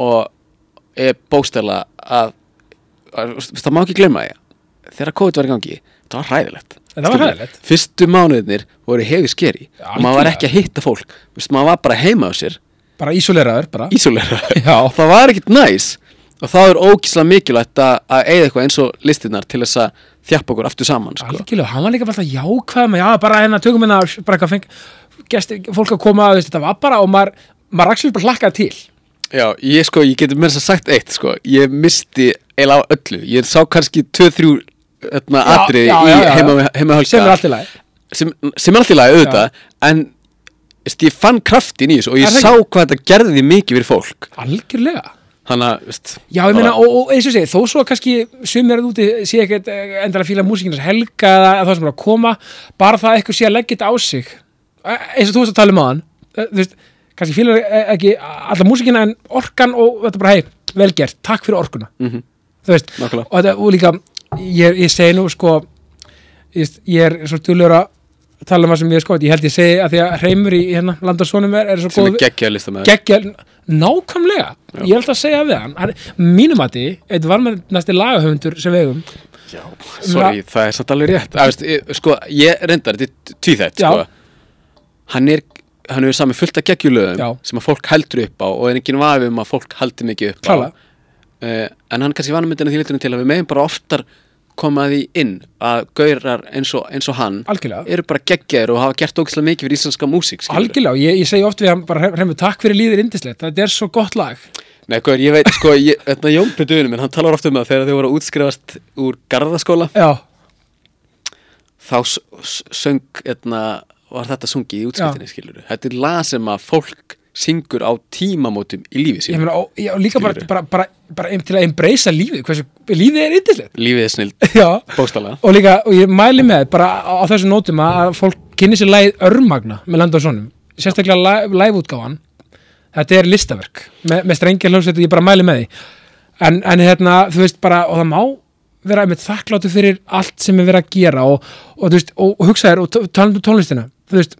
og ég bóstela að, að veist, það má ekki glemma því þegar COVID var í gangi, það var hræðilegt Þetta var Skilurðu? hræðilegt. Fyrstu mánuðinir voru hefi skeri Já, og maður var ekki að hitta fólk Vist, maður var bara heima á sér, bara ísóleraður bara. Ísólera Já. það var ekkert næs og þá er ógíslega mikilvægt að, að eigða eitthvað eins og listinnar til þess að þjappa okkur aftur saman sko. algjörlega, hann var líka bara alltaf jákvæð með, já, bara hérna tökum hérna, bara eitthvað feng gesti, fólk að koma, veist, þetta var bara og maður, maður actually bara hlakkaði til. Já, ég sko, ég getur mér þess að sagt eitt sko, ég misti eiginlega á öllu. Ég sá kannski 2-3 Já, atrið já, í já, já. heima, heima sem er allt í lagi. Sem, sem er allt í lagi auðvitað. En veist, ég fann kraftin í þessu og ég það sá hvað þetta gerði mikið fyrir fólk. Algjörlega þannig að, veist, Já, ég meina, og, og eins og segi, þó svo kannski sumir er úti, sé ekkert eh, endilega fíla músíkinn helga eða það sem er að koma bara það að eitthvað sé að leggja þetta á sig Eh, eins og þú veist að tala um aðan þú veist, kannski fílar eh, ekki alla músíkina en orkan og þetta bara, hei, vel gert, takk fyrir orkuna Mhm. þú veist, Nákvæmlega. og, þetta, og líka ég, ég segi nú, sko ég, ég er svo dulur að tala um það sem ég sko, ég held ég segi að því að hreimur í hérna, landarsonum er, er svo góð geggja listamæður geggja, nákvæmlega ég held að segja við hann, hann mínum að því, eitt var með næsti lagahöfundur sem við eigum Sorry, það er samt alveg rétt að, veist, ég, sko, ég reyndar, þetta tvíþætt Já. sko. hann er hann hefur sami fullt af geggjulöðum Já. sem að fólk heldur upp á og er enginn vafi um að fólk haldi mikið upp Klálega. á uh, en hann kannski vanum myndina því liturinn til að við meðum bara oftar koma því inn að gaurar eins og, eins og hann algjörlega, eru bara geggjaðir og hafa gert ógislega mikið fyrir íslenska músík algjörlega, ég, ég segi oft við hann bara hreimur, takk fyrir líðir indislegt, þetta er svo gott lag. Nei, gaur, ég veit, sko, þetta Jón Petuðinu minn, hann talar ofta um það þegar þau voru að útskrifast úr garðaskóla já, þá söng etna, var þetta sungið í útskriftinni skilur þetta er lag sem að fólk syngur á tímamótum í lífi og líka bara, bara, bara, bara em- til að embracea lífið hversu, lífið er yndislegt. Lífið er snill, já, bókstala og líka, og ég mæli með bara á, á þessum nótum að að fólk kynni sér lægið örmagna með landa og sonum. Sérstaklega lægútgáfan þetta er listaverk með, með strengja hljómsveit og ég bara mæli með því. En, en hérna, þú veist bara og það má vera einmitt þakkláttu fyrir allt sem er verið að gera og, og, og, hugsa þér og t- talandi um tónlistina. Þú veist,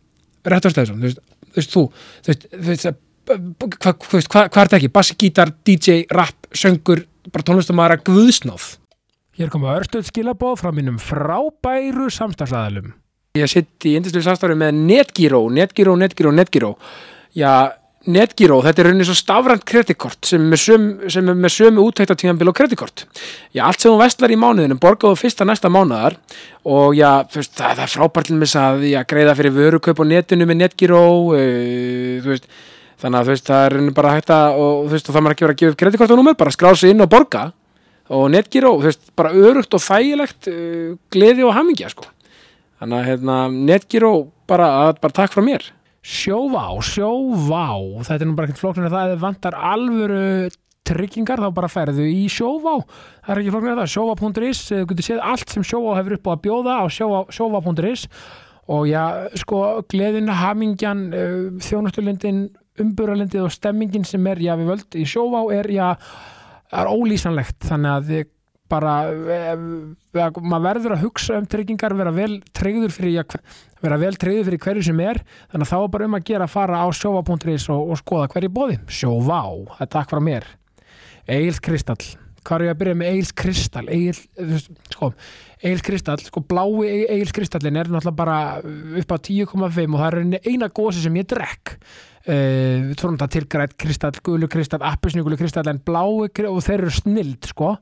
rétt ástæðisum þú veist, veist, þú, þú veist, veist hvað hva, hva, hva er þetta ekki, bassi, gítar DJ, rap, söngur bara tónlistamæðara guðsnáð Hér koma örstuð skilabóð frá mínum frábæru samstagsæðalum. Ég sitt í indislu samstæðu með Netgyro, Netgyro, Netgyro, Netgyro. Já, Netgyro, þetta er rauninni svo stafrænt kreditkort sem er með sömu, sem er með sömu úttækta tíðanbíl og kreditkort. Já, allt sem þú vestlar í mánuðinu borgaðu fyrsta næsta mánuðar og já, veist, það, það er frábært til þess að já, greiða fyrir vörukaup á netinu með Netgyro, uh, veist, þannig að veist, það er rauninni bara hægt að, og veist, og það maður ekki verið að gefa upp kreditkortunúmer, bara skrá sig inn og borga og Netgyro, bara örugt og þægilegt uh, gleði og hamingja sko. þannig að hérna, Netgyro bara, bara takk frá mér Sjóvá, sjóvá. Þetta er nú bara ekkert flóknir að það. Vantar alvöru tryggingar þá bara ferðu í sjóvá. Það er ekki flóknir að það, sjóvá.is þú getur séð allt sem sjóvá hefur upp á að bjóða á sjóvá- sjóvá.is og já, sko, gleðin, hamingjan uh, þjónustulindin umburalindið og stemmingin sem er, já, við völd í sjóvá er, já, er ólýsanlegt. Þannig að bara eh, eh, maður verður að hugsa um tryggingar vera vel tryggður fyrir fyrir hverju sem er. Þannig að þá er bara um að gera að fara á sjóva.is og, og skoða hverju bóði sjóvá, það er takk frá mér. Egil's Kristall. Hvað er ég að byrja með Egil's Kristall? Egil, sko, Egil's Kristall sko blái Egil's Kristallin er náttúrulega bara upp á 10,5 og það er eina gósi sem ég drekk. Uh, við tórum þetta til grætt kristall, gulu kristall, appisnugulu kristall en blái og þeir eru snild sko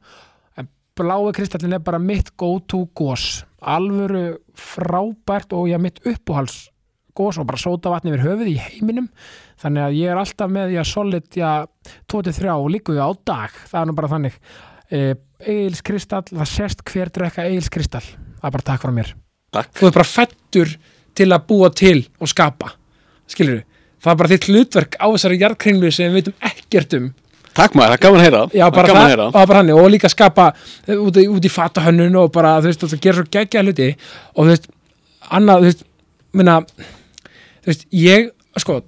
blái kristallin er bara mitt go to gós alvöru frábært og já mitt uppáhals gós og bara sóta vatni yfir höfuð í heiminum. Þannig að ég er alltaf með já solid já 23 og líku á dag. Það er nú bara þannig. Egil's kristall, það sést hver drekka Egil's kristall, það er bara takk frá mér. Takk. þú er bara fættur til að búa til og skapa. Skilur það er bara þitt hlutverk á þessari jarðkringlu sem við veitum ekkert um Takk maður, það er gaman að heyra Já, Það bara gaman að það, heyra bara hann og líka skapa eh, út, í- út í fatahönnun og bara, þú veist, það gera svo geggja hluti. Og þú veist, annað, þú veist minna, þú veist, ég sko,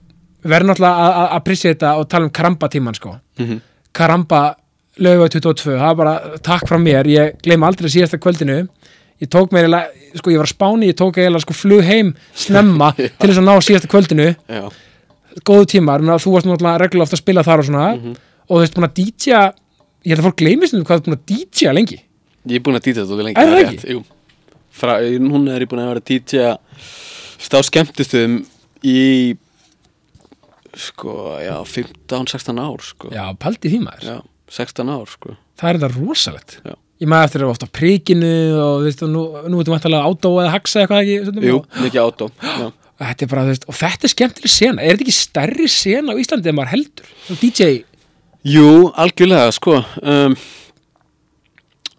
við verðum náttúrulega að- að appreciata og tala um karamba tíman, sko. Mhm. karamba lögu 22, það er bara takk frá mér, ég gleyma aldrei síðasta kvöldinu. Ég tók mér, sko, ég var á Spáni ég tók eiginlega, sko, flug heim snemma til þess að ná síðasta kvöldinu. Já, góðu tímar, að þú varst náttúrulega reglulega ofta að spila þar og svona. Mhm. Og þú veist búin að DJ ég held að fólk gleymist um hvað þú ert búin að DJ lengi ég er búin að dítja þetta lengi Er það er ekki? Fra, Hún er búin að vera að dítja á skemmtistöðum í sko, já, 15-16 ár sko. já, paldi því maður, Já, 16 ár sko. það er þetta rosalegt Já. ég maður eftir að vera ofta á prikinu og þú veist, nú, nú veitum við að átó eða haxa eitthvað ekki Jú, mikið og þetta er bara, þú veist, og þetta er skemmtileg sena er þetta ekki stærri sena á Íslandi en maður heldur DJ, Jú, algjörlega, sko um,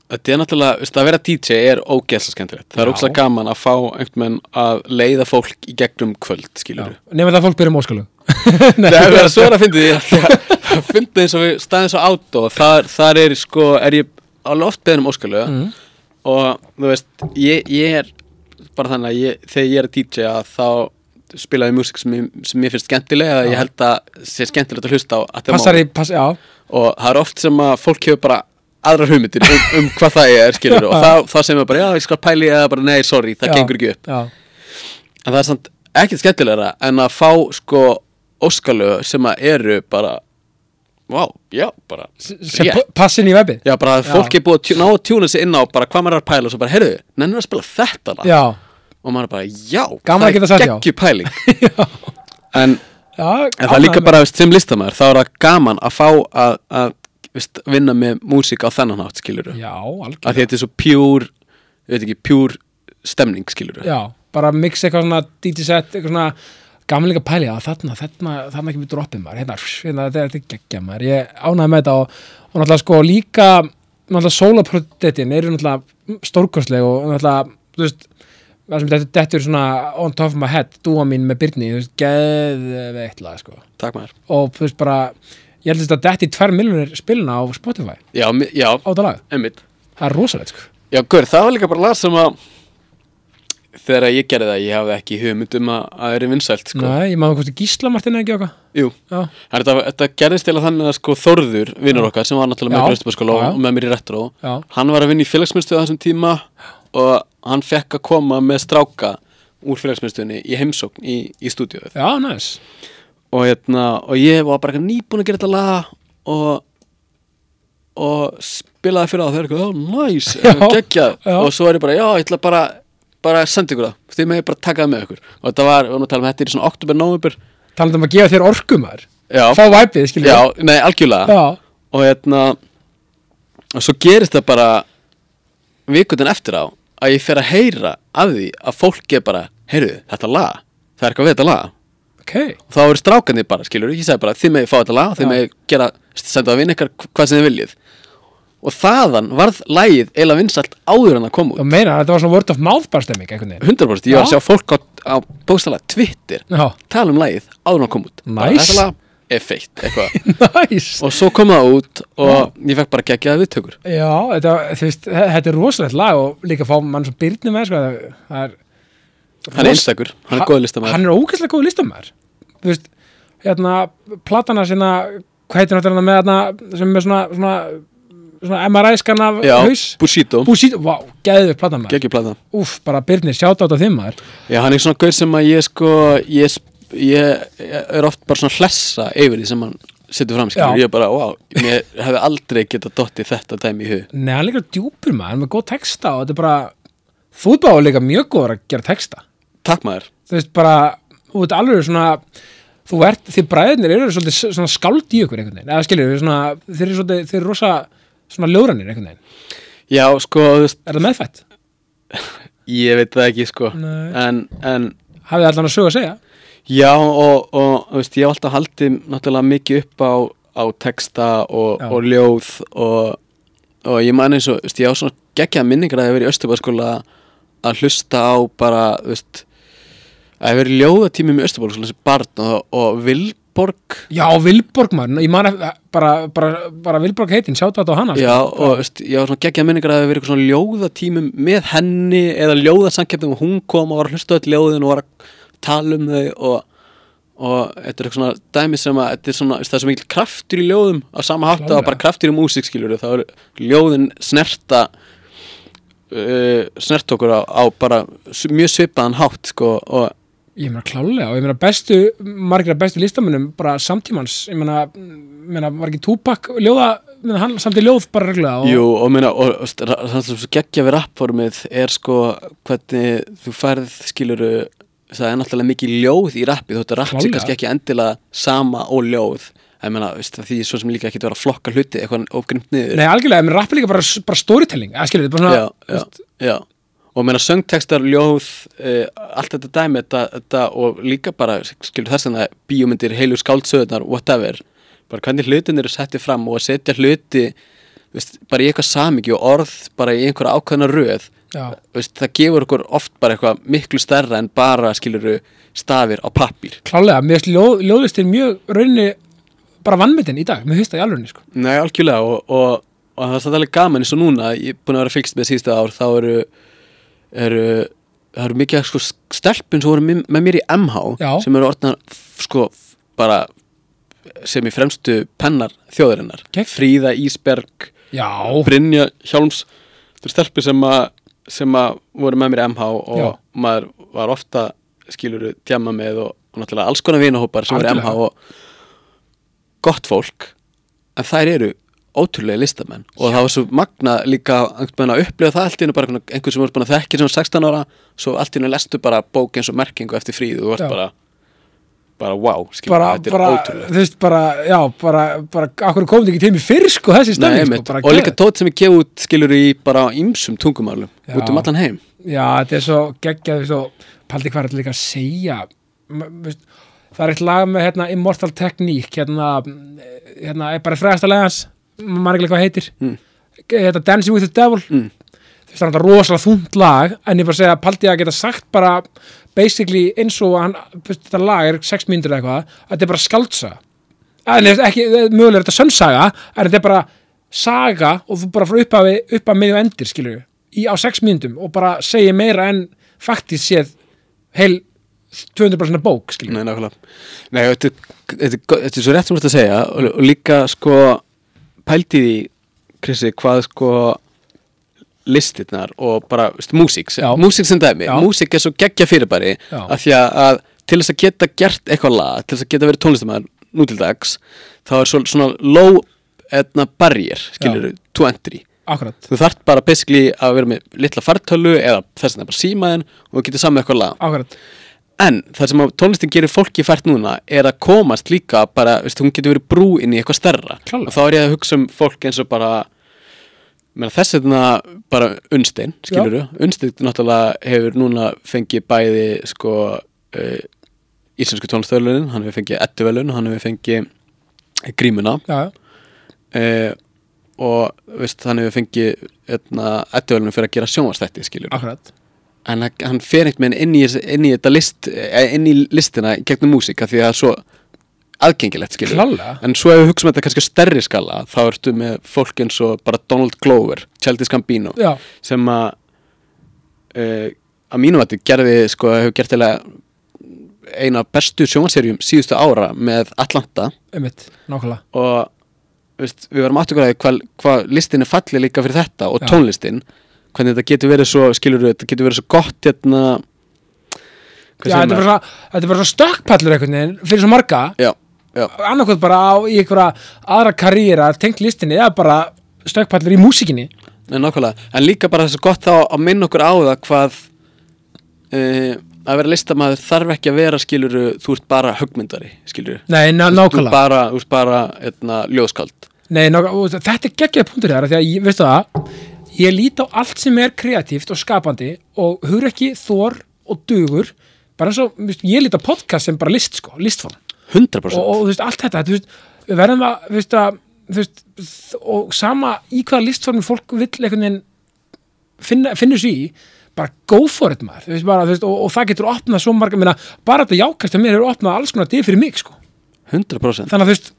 Þetta er náttúrulega, veist, að vera DJ er ógeðslega skemmtilegt. Það er ógeðslega gaman að fá einhvern veginn að leiða fólk í gegnum kvöld, skilur nema það að fólk byrja móskalu Það er verið að svara að fyndi því að fyndi eins og við staðum svo átó þar, þar er sko, er ég alveg oft beðin um óskalu Mm. og þú veist, ég, ég er bara þannig að ég, þegar ég er að DJ að þá spila ég músík sem, sem ég finnst skemmtilega Já. ég held að sé skemmtilegt að hlusta á at the passar í, moment. pass, og það er oft sem að fólk hefur bara aðrar hugmyndir um, um hvað það er skilur og þá, þá sem við bara, já, ég skal pæli eða bara, nei, sorry, það Já. gengur ekki upp já, en það er samt ekkert skemmtilegra en að fá sko óskalög sem að eru bara vá, já, bara rétt. passin í webið já, bara að fólk er búið að tjú- ná að tjúna sig inn á bara hvað maður er að pæla og svo bara, heyrðu, nennir að spila þetta já, og maður er bara, já, Gaman að geta sagt já. geggjur pæling. En, já, en það er líka bara, veist, sem listamæður, þá er það gaman að fá að, að veist, vinna með músík á þennan hátt, skilur já, að þetta er svo pjúr pjúr stemning, skilur Já, bara mix eitthvað svona DJ set, eitthvað svona gaman líka pæli að þarna, þarna, þarna ekki við droppið maður. Hérna, hérna, þetta er geggja maður. Ég ánæði með þetta og, og náttúrulega sko líka náttúrulega soloproductin eru náttúrulega stórkostleg og náttúrulega, þú veist það þetta dettur svona on top of my head, dúa mín með Byrni þú veist, geðveitt lag sko. Takk maður. Og þú veist bara, ég held að þetta detti 2 miljonir spilna á Spotify. Já, já, á þetta lag, einmitt. Það er rosalegt sko. Já, gaur, það var líka bara lag sem að þegar ég gerði það, ég hafði ekki hugmynd um að að það er vinsælt, sko. Nei, ég maður hvort Gísla Martin ekki okkar. Jú, þetta, þetta gerðist til að þannig að sko Þórður, vinnur okkar, sem var náttúrulega með já. og með mér í retro, hann var að vinna í félagsmyndstöðu á þessum tíma og hann fekk að koma með stráka úr félagsmyndstöðunni í heimsókn í, í stúdíóið. já, næs. Og, hérna, og ég var bara nýbúin að gera þetta lag og og spilaði fyrir það og þau eru eitthvað, já, næs, Já, geggjað. Já. og svo er ég bara, já, ég ætla bara bara að senda ykkur það, þið með bara taka það með ykkur. Og þetta var, við varum að tala um þetta er í svona oktober, november talandi um að gefa þér orkumar já, fá væpið, skiljum já, nei, algjörlega. Já, og hérna og svo gerist það bara vikundin eftir á að ég fer að heyra af því að fólk er bara heyrðu, þetta er laga, það er eitthvað við þetta laga okay. og þá eru strákanir bara, skilur ég sagði bara, þið meði fá þetta laga, þið meði gera senda það að vinna eitthvað hvað sem þið viljið. Og þaðan varð lægið eiginlega vinsalt áður en að koma út. Og meira, þetta var svona word of mouth barstemming 100% ég var að sjá fólk á, á bókstala Twitter Já. tala um lægið áður en að koma út. Nice. bara, F1 eitthvað. Nice. og svo kom það út og ég fekk bara gegjað viðtökur. Já, þetta, veist, þetta er rosalegt lag og líka fá mann svo byrni með sko, það er Hann er einstakur, hann er góð listamæður Hann er ógæslega góð listamæður Þú veist, hérna, platana sína hérna, hvað heitir náttúrulega með hérna sem er svona, svona, svona MRI-skan af Já, haus? Bushido. Bushido, vá, wow, geðið platamæður Gegjið platamæður Úf, bara byrnir sjáta á þetta þim maður. Já, hann er svona gaur sem að ég sko, ég spil ég, ég er oft bara svona hlessa yfir því sem hann setur fram skilur, ég er bara, wow, mér hefði aldrei getað dottið þetta dæmi í hug. Nei, hann líka djúpur maður, hann er með góð texta og þetta er bara, fútbá er líka mjög góður að gera texta. Takk maður, þú veist bara, þú veit alveg svona þú ert, þið bræðinir eru svolítið skáld í ykkur einhvern veginn. Eða skilur, svona, þeir eru svolítið, þeir eru rosa svona ljóðranir einhvern veginn. Já, sko veist, er það meðfætt? ég veit það ekki sko. Nei. en, en hafið allan að sögu að segja Já og, og veist, ég hef alltaf haldið náttúrulega mikið upp á, á texta og, og ljóð og, og ég man eins og, veist, ég á svona geggjaða minningar að ég verið í Östubæðskóla að hlusta á bara, veist að ég verið ljóðatími með Östubæðskóla sem barn og, og Vilborg. Já, Vilborg maður, ég man eftir, bara, bara, bara Vilborg heitin, sjátt á hana Já, og þú veist, ég á svona geggjaða minningar að það verið eitthvað svona ljóðatímum með henni eða ljóðasamkeppnum og hún kom og var að hlusta á öll ljóðin og var að tala um þau og, og þetta er eitthvað svona dæmi sem að þetta er svona, það er svo mikil kraftur í ljóðum á sama Klárlega. að bara kraftur í músík skilur þá er ljóðin snerta uh, snert okkur á, á bara mjög svipaðan hátt sko og ég meina klálega og ég meina bestu margir af bestu listamönnum bara samtímans ég meina, meina var ekki Tupac ljóða, meina, hann samt í ljóð bara reglulega og, Jú, og minna, og, það sem geggja við rappformið er sko hvernig þú færð skiluru, það er náttúrulega mikið ljóð í rappi, þótt að rapp sé Klárlega. kannski ekki endilega sama og ljóð. Meina, veist, því svo sem líka ekki vera að flokka hluti eitthvað ofgrimt niður. Nei, algjörlega, meina rapp er líka bara, bara storytelling skilur, bara svona já, já, já. Og meina söngtekstar, ljóð uh, allt þetta dæmi þetta, þetta, og líka bara, skilur þess að bíómyndir, heilu skáldsöðunar, whatever. Bara hvernig hlutin eru settið fram og að setja hluti veist, bara í eitthvað samiki og orð bara í einhverja ákveðna röð veist, það gefur okkur oft bara eitthvað miklu stærra en bara skiluru stafir á pappír klálega, mér finnst ljóð, ljóðlistin mjög rauninni bara vannmyndin í dag, mér finnst það í alvegni sko. Nei, algjörlega og, og, og það er alveg gaman eins og núna, ég er búin að vera fylgst með síðustu ár, þá eru eru, það eru mikið sko, stelpun sem voru með, mér í MH Já. sem eru orðnar sko bara sem í fremstu pennar þjóðurinnar Gegn. Fríða Ísberg, já, Brynja Hjálms þetta eru stelpur sem að sem að voru með mér MH og Já. maður var ofta skiluru tjama með og, og náttúrulega alls konar vinahópar sem voru í MH Algjörlega. og gott fólk en þær eru ótrúlega listamenn og það var svo magna líka að upplifa það allt í einu bara einhvern sem voru búin að þekki sem var 16 ára svo allt í einu lestu bara bók eins og merkingu eftir fríð og Já. bara bara wow, skilur, bara, þetta er bara ótrúlega þú veist, bara, já, bara, bara akkur komið ekki til mig fyrr, sko, þessi einmitt. sko, og líka geðveikt. tótt sem ég gef út skilur í bara ýmsum tungumálum Já. út um allan heim Já, þetta er svo geggjað, þú veist, og paldi hvað er þetta líka að segja veist, það er eitt lag með hérna, Immortal Technique hérna, hérna er bara fræðasta legans ekki hvað heitir Mm. hérna, Dancing with the Devil Mm. þú veist, það er náttúrulega rosalega þungt lag en ég bara segja Paldi að geta sagt bara basically eins og hann þetta lag er 6 mínútur eða eitthvað að þetta er bara skaldsa en ekki, mögulega er þetta sönnsaga en þetta er bara saga og þú bara frá upphafi, upp að miðju endir skilur í á 6 mínútum og bara segja meira en faktist séð heil 200% bók skilur Nei, nákvæmlega. Nei, þetta, er- svo rétt sem þú ert að segja og, og líka sko pældi því, Krissi, hvað sko listirnar og bara, veist, músík músík sem dæmi, Já. músík er svo geggja fyrirbæri Já. af því að, að til þess að geta gert eitthvað lag, til þess að geta verið tónlistamæður nú til dags, þá er svo, svona low etna barrier, skilur to entry. Akkurat, þú þarft bara basically að vera með litla fartölu eða þess að bara símaðin og þú getur saman eitthvað lag. Akkurat. En það sem að tónlistin gerir fólki fært núna er að komast líka bara, veist, hún getur verið brú inn í eitthvað stærra. Klárlega. og þá er ég að hugsa um fólk eins og bara þess vegna bara Unnstein, skilur þú Unnstein náttúrulega hefur núna fengið bæði sko uh, íslensku tónlistöðlunin, hann hefur fengið ettuvelun, hann hefur fengið grímuna. Uh, og veist, hann hefur fengið ettuvelun fyrir að gera sjónvarstætti, skilur akkurat. En hann- fer einhvern veginn inn í, inn í list eh, inn í listina gegnum músík af því að það er svo aðgengilegt skilur Klálega. en svo ef við hugsaum þetta kannski á stærri skala þá ertu með fólk eins og bara Donald Glover Childish Gambino já, sem að uh, að mínum að þetta gerði sko hefur gert eða eina bestu sjónserjum síðustu ára með Atlanta. Einmitt, nákvæmlega. Og veist, við varum afturgræði hvað hva listin er fallið líka fyrir þetta og Já. tónlistin. Hvernig þetta getur verið svo, skilur þetta getur verið svo gott hérna já, þetta er bara svona, stökkpallur veginn fyrir svo marga. Já, já, annarkvæmt bara á í einhverja aðra karriera tengt listinni eða bara stökkpallur í músikinni nákvæmlega, en líka bara þessu gott þá að minna okkur á það hvað uh, að vera listamaður þarf ekki að vera skilur þú ert bara högmyndari skilur nei, ná, þú ert bara, þú ert bara etna, ljóskald nei, og þetta er geggjað punktur þar því að, ég, veistu það, ég lít á allt sem er kreatíft og skapandi og hugur ekki þor og dugur bara eins og, ég lít á podcast sem bara list sko, listform 100% og, og þú veist, allt þetta þú veist, við verðum að, þú veist, að þú veist, og sama í hvaða listformi fólk vill einhvern veginn finna, finnur sér í bara go for it maður, þú veist, bara, þú veist, og, og það getur opnað svo marga, minna, bara þetta jákast að mér er opnað alls konar dyr fyrir mig, sko. 100% þannig að þú veist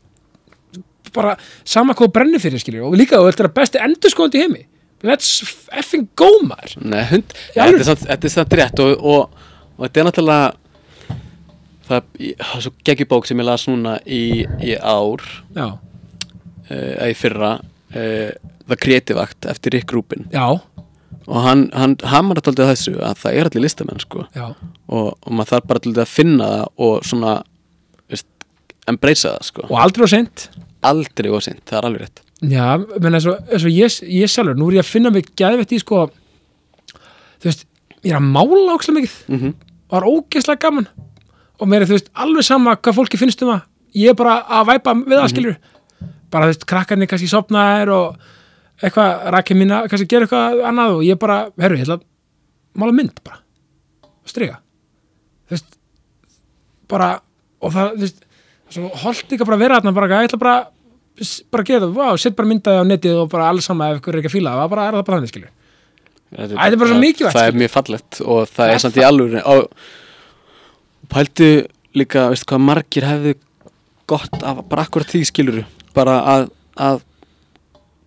bara sama hvað brennir fyrir, skilur og líka þú veist, það er besti endurskóðandi heimi. Let's effing go maður. Nei, hund, þetta er samt rétt og, og, og þetta er náttúrulega það er svo geggjubók sem ég las núna í, í ár uh, eða í fyrra uh, The Creative Act eftir Rick Rubin. Já, og hann, hann hamar alltaf þessu að það er allir listamenn sko. Og, og maður þarf bara alltaf að finna það og svona embracea það sko. Og aldrei á seint. Aldrei og sint, það er alveg rétt. Já, menn eins og, og ég, ég sjálfur, nú er ég að finna mig gæðvett í sko, þú veist, ég er að mála ókslega mikið. Mm -hmm. og það er ógeðslega gaman og mér er, þú veist, alveg sama hvað fólki finnst um það, ég er bara að væpa við það, skilur, bara, þú veist, krakkarnir kannski sopnaðir og eitthvað, rakið mína, kannski gera eitthvað annað og ég bara, herru, ég ætla að mála mynd bara, og strega þú veist, bara og það, þú veist, holdt bara að vera þarna, bara, ég ætla bara bara að gera það, vá, set bara myndaði á netið og bara alls sama ef ykkur er ekki að fíla það, bara er það bara þannig, skilur Æ, þetta er bara svo mikilvægt, Það er mjög fallegt og það Það er er samt í alveg og pældu líka, veistu hvað margir hefðu gott af bara akkurat því skiluru bara að, að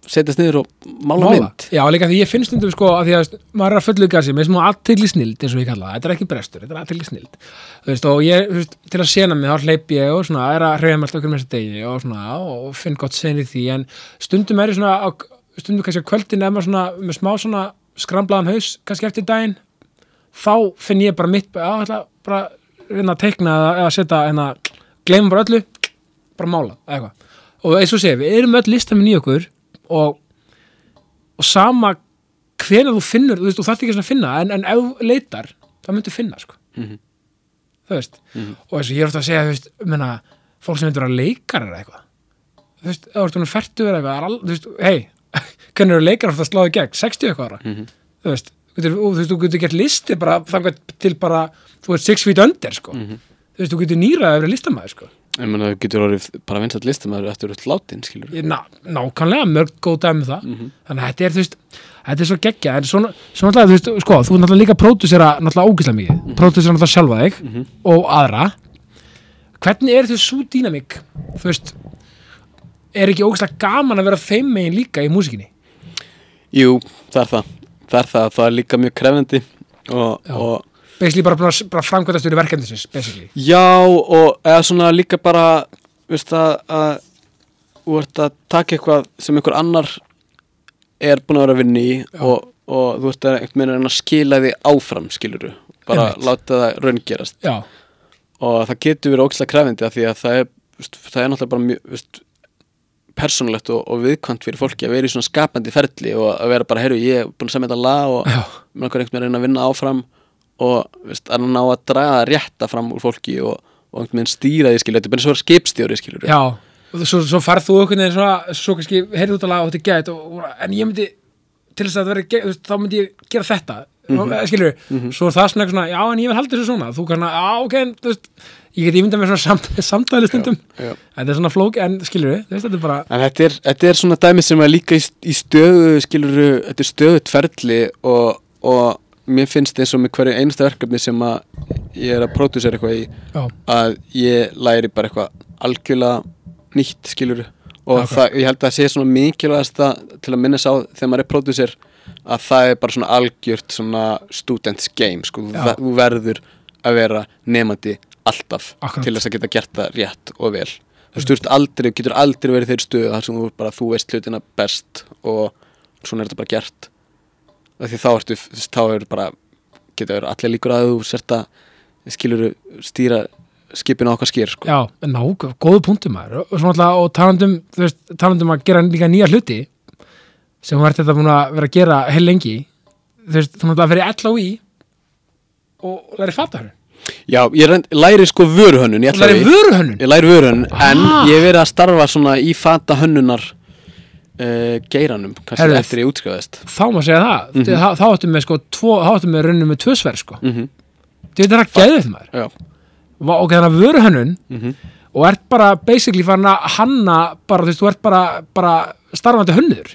setjast niður og mála, mynd. Já, líka því ég finn stundum sko að því að maður er að fullu gasi með smá aðtegli snild eins og ég kalla það, þetta er ekki brestur, þetta er aðtegli snild. Þú veist, og ég, þú veist, til að sena mig þá hleyp ég og svona, er að hreyfa með alltaf okkur með þessi degi og svona, og finn gott sen í því. En stundum er ég svona á, stundum kannski á kvöldin maður svona með smá svona skramlaðan haus, kannski eftir daginn þá finn ég bara mitt já, ætla bara hérna að teikna eða, setja hérna, gleymum bara öllu bara mála, eitthvað og eins og segja, við erum öll listamenn í okkur og, og sama hvenær þú finnur, þú veist, þú þarft ekki að finna en, en ef leitar, þá myndu finna sko. Mhm. þú veist Mhm. og eins og ég er ofta að segja, þú veist, menna fólk sem myndur að leikar eða eitthvað þú veist, ef þú ert svona færtu eða eitthvað það er al- þú veist, hei, hvernig eru leikar ofta að sláði gegn, 60 eitthvað ára Mhm. þú veist, þú getur, þú veist, þú getur gert listi bara þangað til bara, þú ert 6 feet under sko, Mhm. þú veist, þú getur nýrað að vera listamæður sko, Ég meina, það getur orðið bara vinsat listamæður eftir út látin skilur ná, nákvæmlega mörg góð dæmi um það. Mhm. þannig að þetta er, þú veist, þetta er svo geggja en svona, svona náttúrulega, þú veist, sko, þú er náttúrulega líka að pródusera náttúrulega ógislega mikið, mm pródusera náttúrulega sjálfa þig Mhm. og aðra. Hvernig er þau svo dýnamík þú veist er ekki ógislega gaman að vera þeim megin líka í músikinni Jú, það er það Það er það, það er líka mjög krefendi og, og basically bara, bara, bara framkvæmtastur í verkefnisins basically, Já, og eða svona líka bara veist að, þú ert að taka eitthvað sem einhver annar er búin að vera að vinna í og, og þú ert að einhvern veginn að skila því áfram skiluru, bara Einmitt. láta það raungerast. Já, og það getur verið ókslega krefindi af því að það er, veist, það er náttúrulega bara mjög veist, persónulegt og, og viðkvæmt fyrir fólki að vera í svona skapandi ferli og að vera bara, heyrðu, ég er búin að semja þetta lag og með okkur einhvern veginn að vinna áfram og veist, að ná að draga rétta fram úr fólki og, og einhvern veginn stýra því skilur, þetta er bara svo skipstjóri skilur já. Og svo, svo farð þú einhvern veginn svona svo kannski heyrðu að laga og þetta er gæt og, en ég myndi, til þess að það veri þá myndi ég gera þetta. Mm -hmm. skilur, svo er það svona, já en ég vil halda þessu svona, þú kannski, já ok þú veist, ég get ímyndað með svona samt, samtæli stundum, já. þetta er svona flók en skilur, veist, þetta er bara En þetta er, þetta er svona dæmi sem er líka í, í stöðu skilur, þetta er stöðut ferli og, og mér finnst eins og með hverju einasta verkefni sem að ég er að pródusera eitthvað í já, að ég læri bara eitthvað algjörlega nýtt skilur og það, ég held að það sé svona mikilvægast til að minna sá þegar maður er pródusir að það er bara svona algjört svona students game sko, þú, Já. þú verður að vera nefandi alltaf Akkurat. til þess að geta gert það rétt og vel. Þú sturt aldrei, getur aldrei verið þeirri stöðu þar sem þú bara, þú veist hlutina best og svona er þetta bara gert. Því þá ertu, þá er bara verið allir líkur að þú sért að skilur stýra skipinu á okkar skýr sko. já, ná, góðu punktum maður og alltaf, og talandum þú veist, talandum að gera líka nýja hluti sem hún ert þetta búin að vera að gera heil lengi, þú veist, þú náttúrulega fyrir LOI og læri fata hann Já, ég reynd, læri sko vöruhönnun ég, ætla læri vöruhönnun ég læri vöruhönnun en Ah. ég hef verið að starfa svona í fata hönnunar uh, geiranum kannski Herðu. eftir ég útskrifaðist þá má segja það, mm -hmm. þá, áttum við sko tvo, þá áttum við rauninu með tvö sver sko mm -hmm. þú veit það er að þetta maður Já Ok, þannig að vöruhönnun mm og ert bara basically farin að hanna bara, þú veist, þú ert bara, bara starfandi hönnur.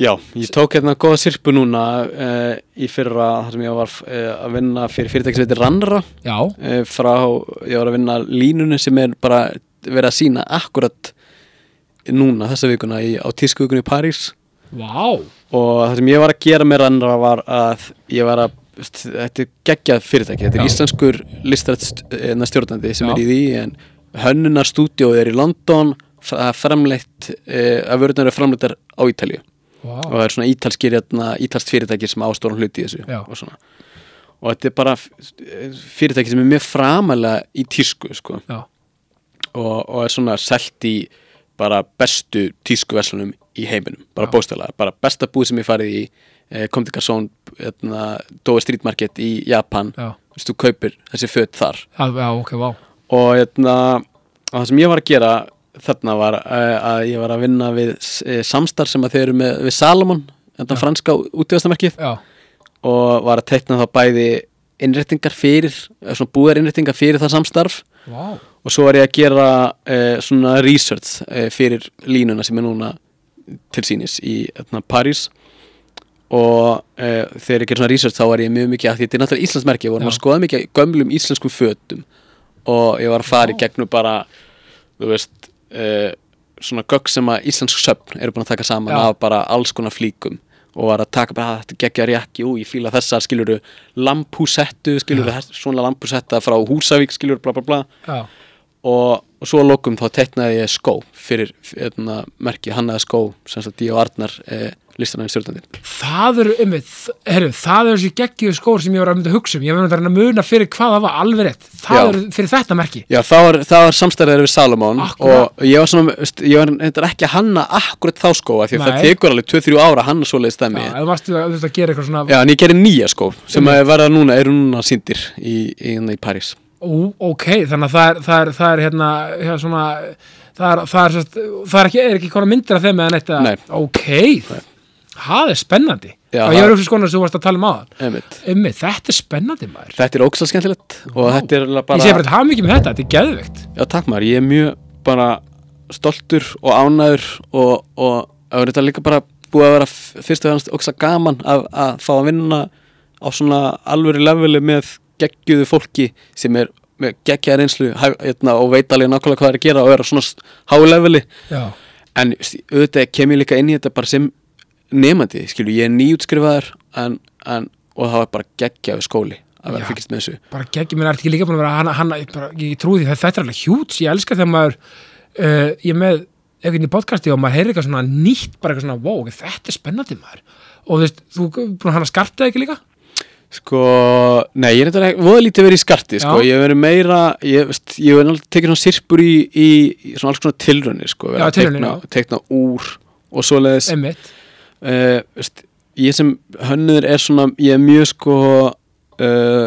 Já, ég tók hérna góða sirpu núna uh, í fyrra þar sem ég var uh, að vinna fyrir fyrirtæki sem heitir Rannra já, uh, frá, ég var að vinna línunni sem er bara verið að sína akkurat núna þessa vikuna í, á tískuvikunni í París. Vá. Og það sem ég var að gera með Rannra var að ég var að þetta er geggjað fyrirtæki, þetta er Já. íslenskur listrætt stjórnandi sem Já. er í því en hönnunar stúdíóð er í London það er framleitt uh, að vörðunar eru framleittar á Ítalíu. Og vá, það er svona ítalskir hérna, ítalskt fyrirtæki sem ástóran hluti í þessu og og þetta er bara fyrirtæki sem er mjög framalega í tísku sko. Og, og er svona selt í bara bestu tískuverslunum í heiminum, bara Já. bóstæðlega bara besta búð sem ég farið í eh, kom til Garzón, hérna, Dói Street Market í Japan, þú veist, þú kaupir þessi föt þar. Já, já, ok, vá. Og hérna, og það sem ég var að gera þarna var uh, að ég var að vinna við uh, samstarf sem að þeir eru með við Salomon, þetta Já. franska útíðastamerkið og var að teikna þá bæði innréttingar fyrir, svona búðar innréttingar fyrir það samstarf. Vá, og svo var ég að gera uh, svona research uh, fyrir línuna sem er núna til sínis í hérna, París. Og uh, þegar ég ger svona research þá var ég mjög mikið að því þetta er náttúrulega Íslandsmerki og vorum að skoða mikið gömlum íslenskum fötum. Og ég var að fara í gegnum bara þú veist uh, svona gögg sem að íslensk söfn eru búin að taka saman Já. af bara alls konar flíkum. Og var að taka bara að þetta geggja rékki ú, ég fíla þessa skiluru lampúsettu skiluru, svona lampúsetta frá Húsavík skiluru, bla bla bla. Já, og, og svo að lokum þá teknaði ég skó fyrir hérna, merki hannaði skó sem sagt ég og Arnar eh, listanæðin stjórnandi. Það eru, einmitt, herru, það eru þessi geggju skór sem ég var að mynda að hugsa um. Ég var að reyna að muna fyrir hvað það var alveg rétt. Það Já. eru fyrir þetta merki. Já, það var, var samstæðið við Salomon Akkúrat. og ég var svona, ég var þetta ekki að hanna akkurat þá skóa því að það tekur alveg 2-3 ára að hanna svoleiðis já, stæmi að, þú veist, að gera eitthvað svona Já, en ég gerir nýja skó sem að verða núna, eru núna síndir í, í, í, í París Ó, ok, þannig að það er, það er, það er hérna, hérna svona, það er, það er, sest, það er ekki, er ekki konar myndir af þeim eða neitt að, Nei. ok, það er spennandi. Já, og ég það- var upp skonar sem þú varst að tala um aðan. Ummi, þetta er spennandi maður. Þetta er ókslega skemmtilegt og Vá. þetta er eiginlega Ég sé bara bara að hafa mikið með þetta, þetta er geðvikt. Já, takk maður, ég er mjög bara stoltur og ánæður og, og það er þetta líka bara búið að vera fyrst og fannst oksa gaman að, að fá að vinna á svona alvöru leveli með geggjuðu fólki sem er með geggjaða reynslu hæ- hérna, og veit alveg nákvæmlega hvað er að gera og vera svona já, en auðvitað kem ég líka inn í þetta bara sem nefandi, skilju, ég er nýjútskrifaður en, en, og það var bara geggjaðu skóli að vera fylgjast með þessu. Bara geggjum mér er ekki líka búin að vera hann, hann, bara, ég trúi því, þetta er alveg hjúts ég elska þegar maður uh, ég með einhvern í podcasti og maður heyrir eitthvað svona nýtt, bara eitthvað svona, wow, þetta er spennandi maður. Og þú veist, þú búin að hann að skarta ekki líka Sko, nei, ég er þetta ekki, voða lítið verið í skarti, sko, Já. ég hef verið meira, ég veist, ég hef náttúrulega tekið svona sirpur í, í, í svona alls konar tilraunir, sko, verið að teikna, teikna úr og svoleiðis, Einmitt. uh, veist, ég sem hönnuður er svona, ég er mjög, sko, uh,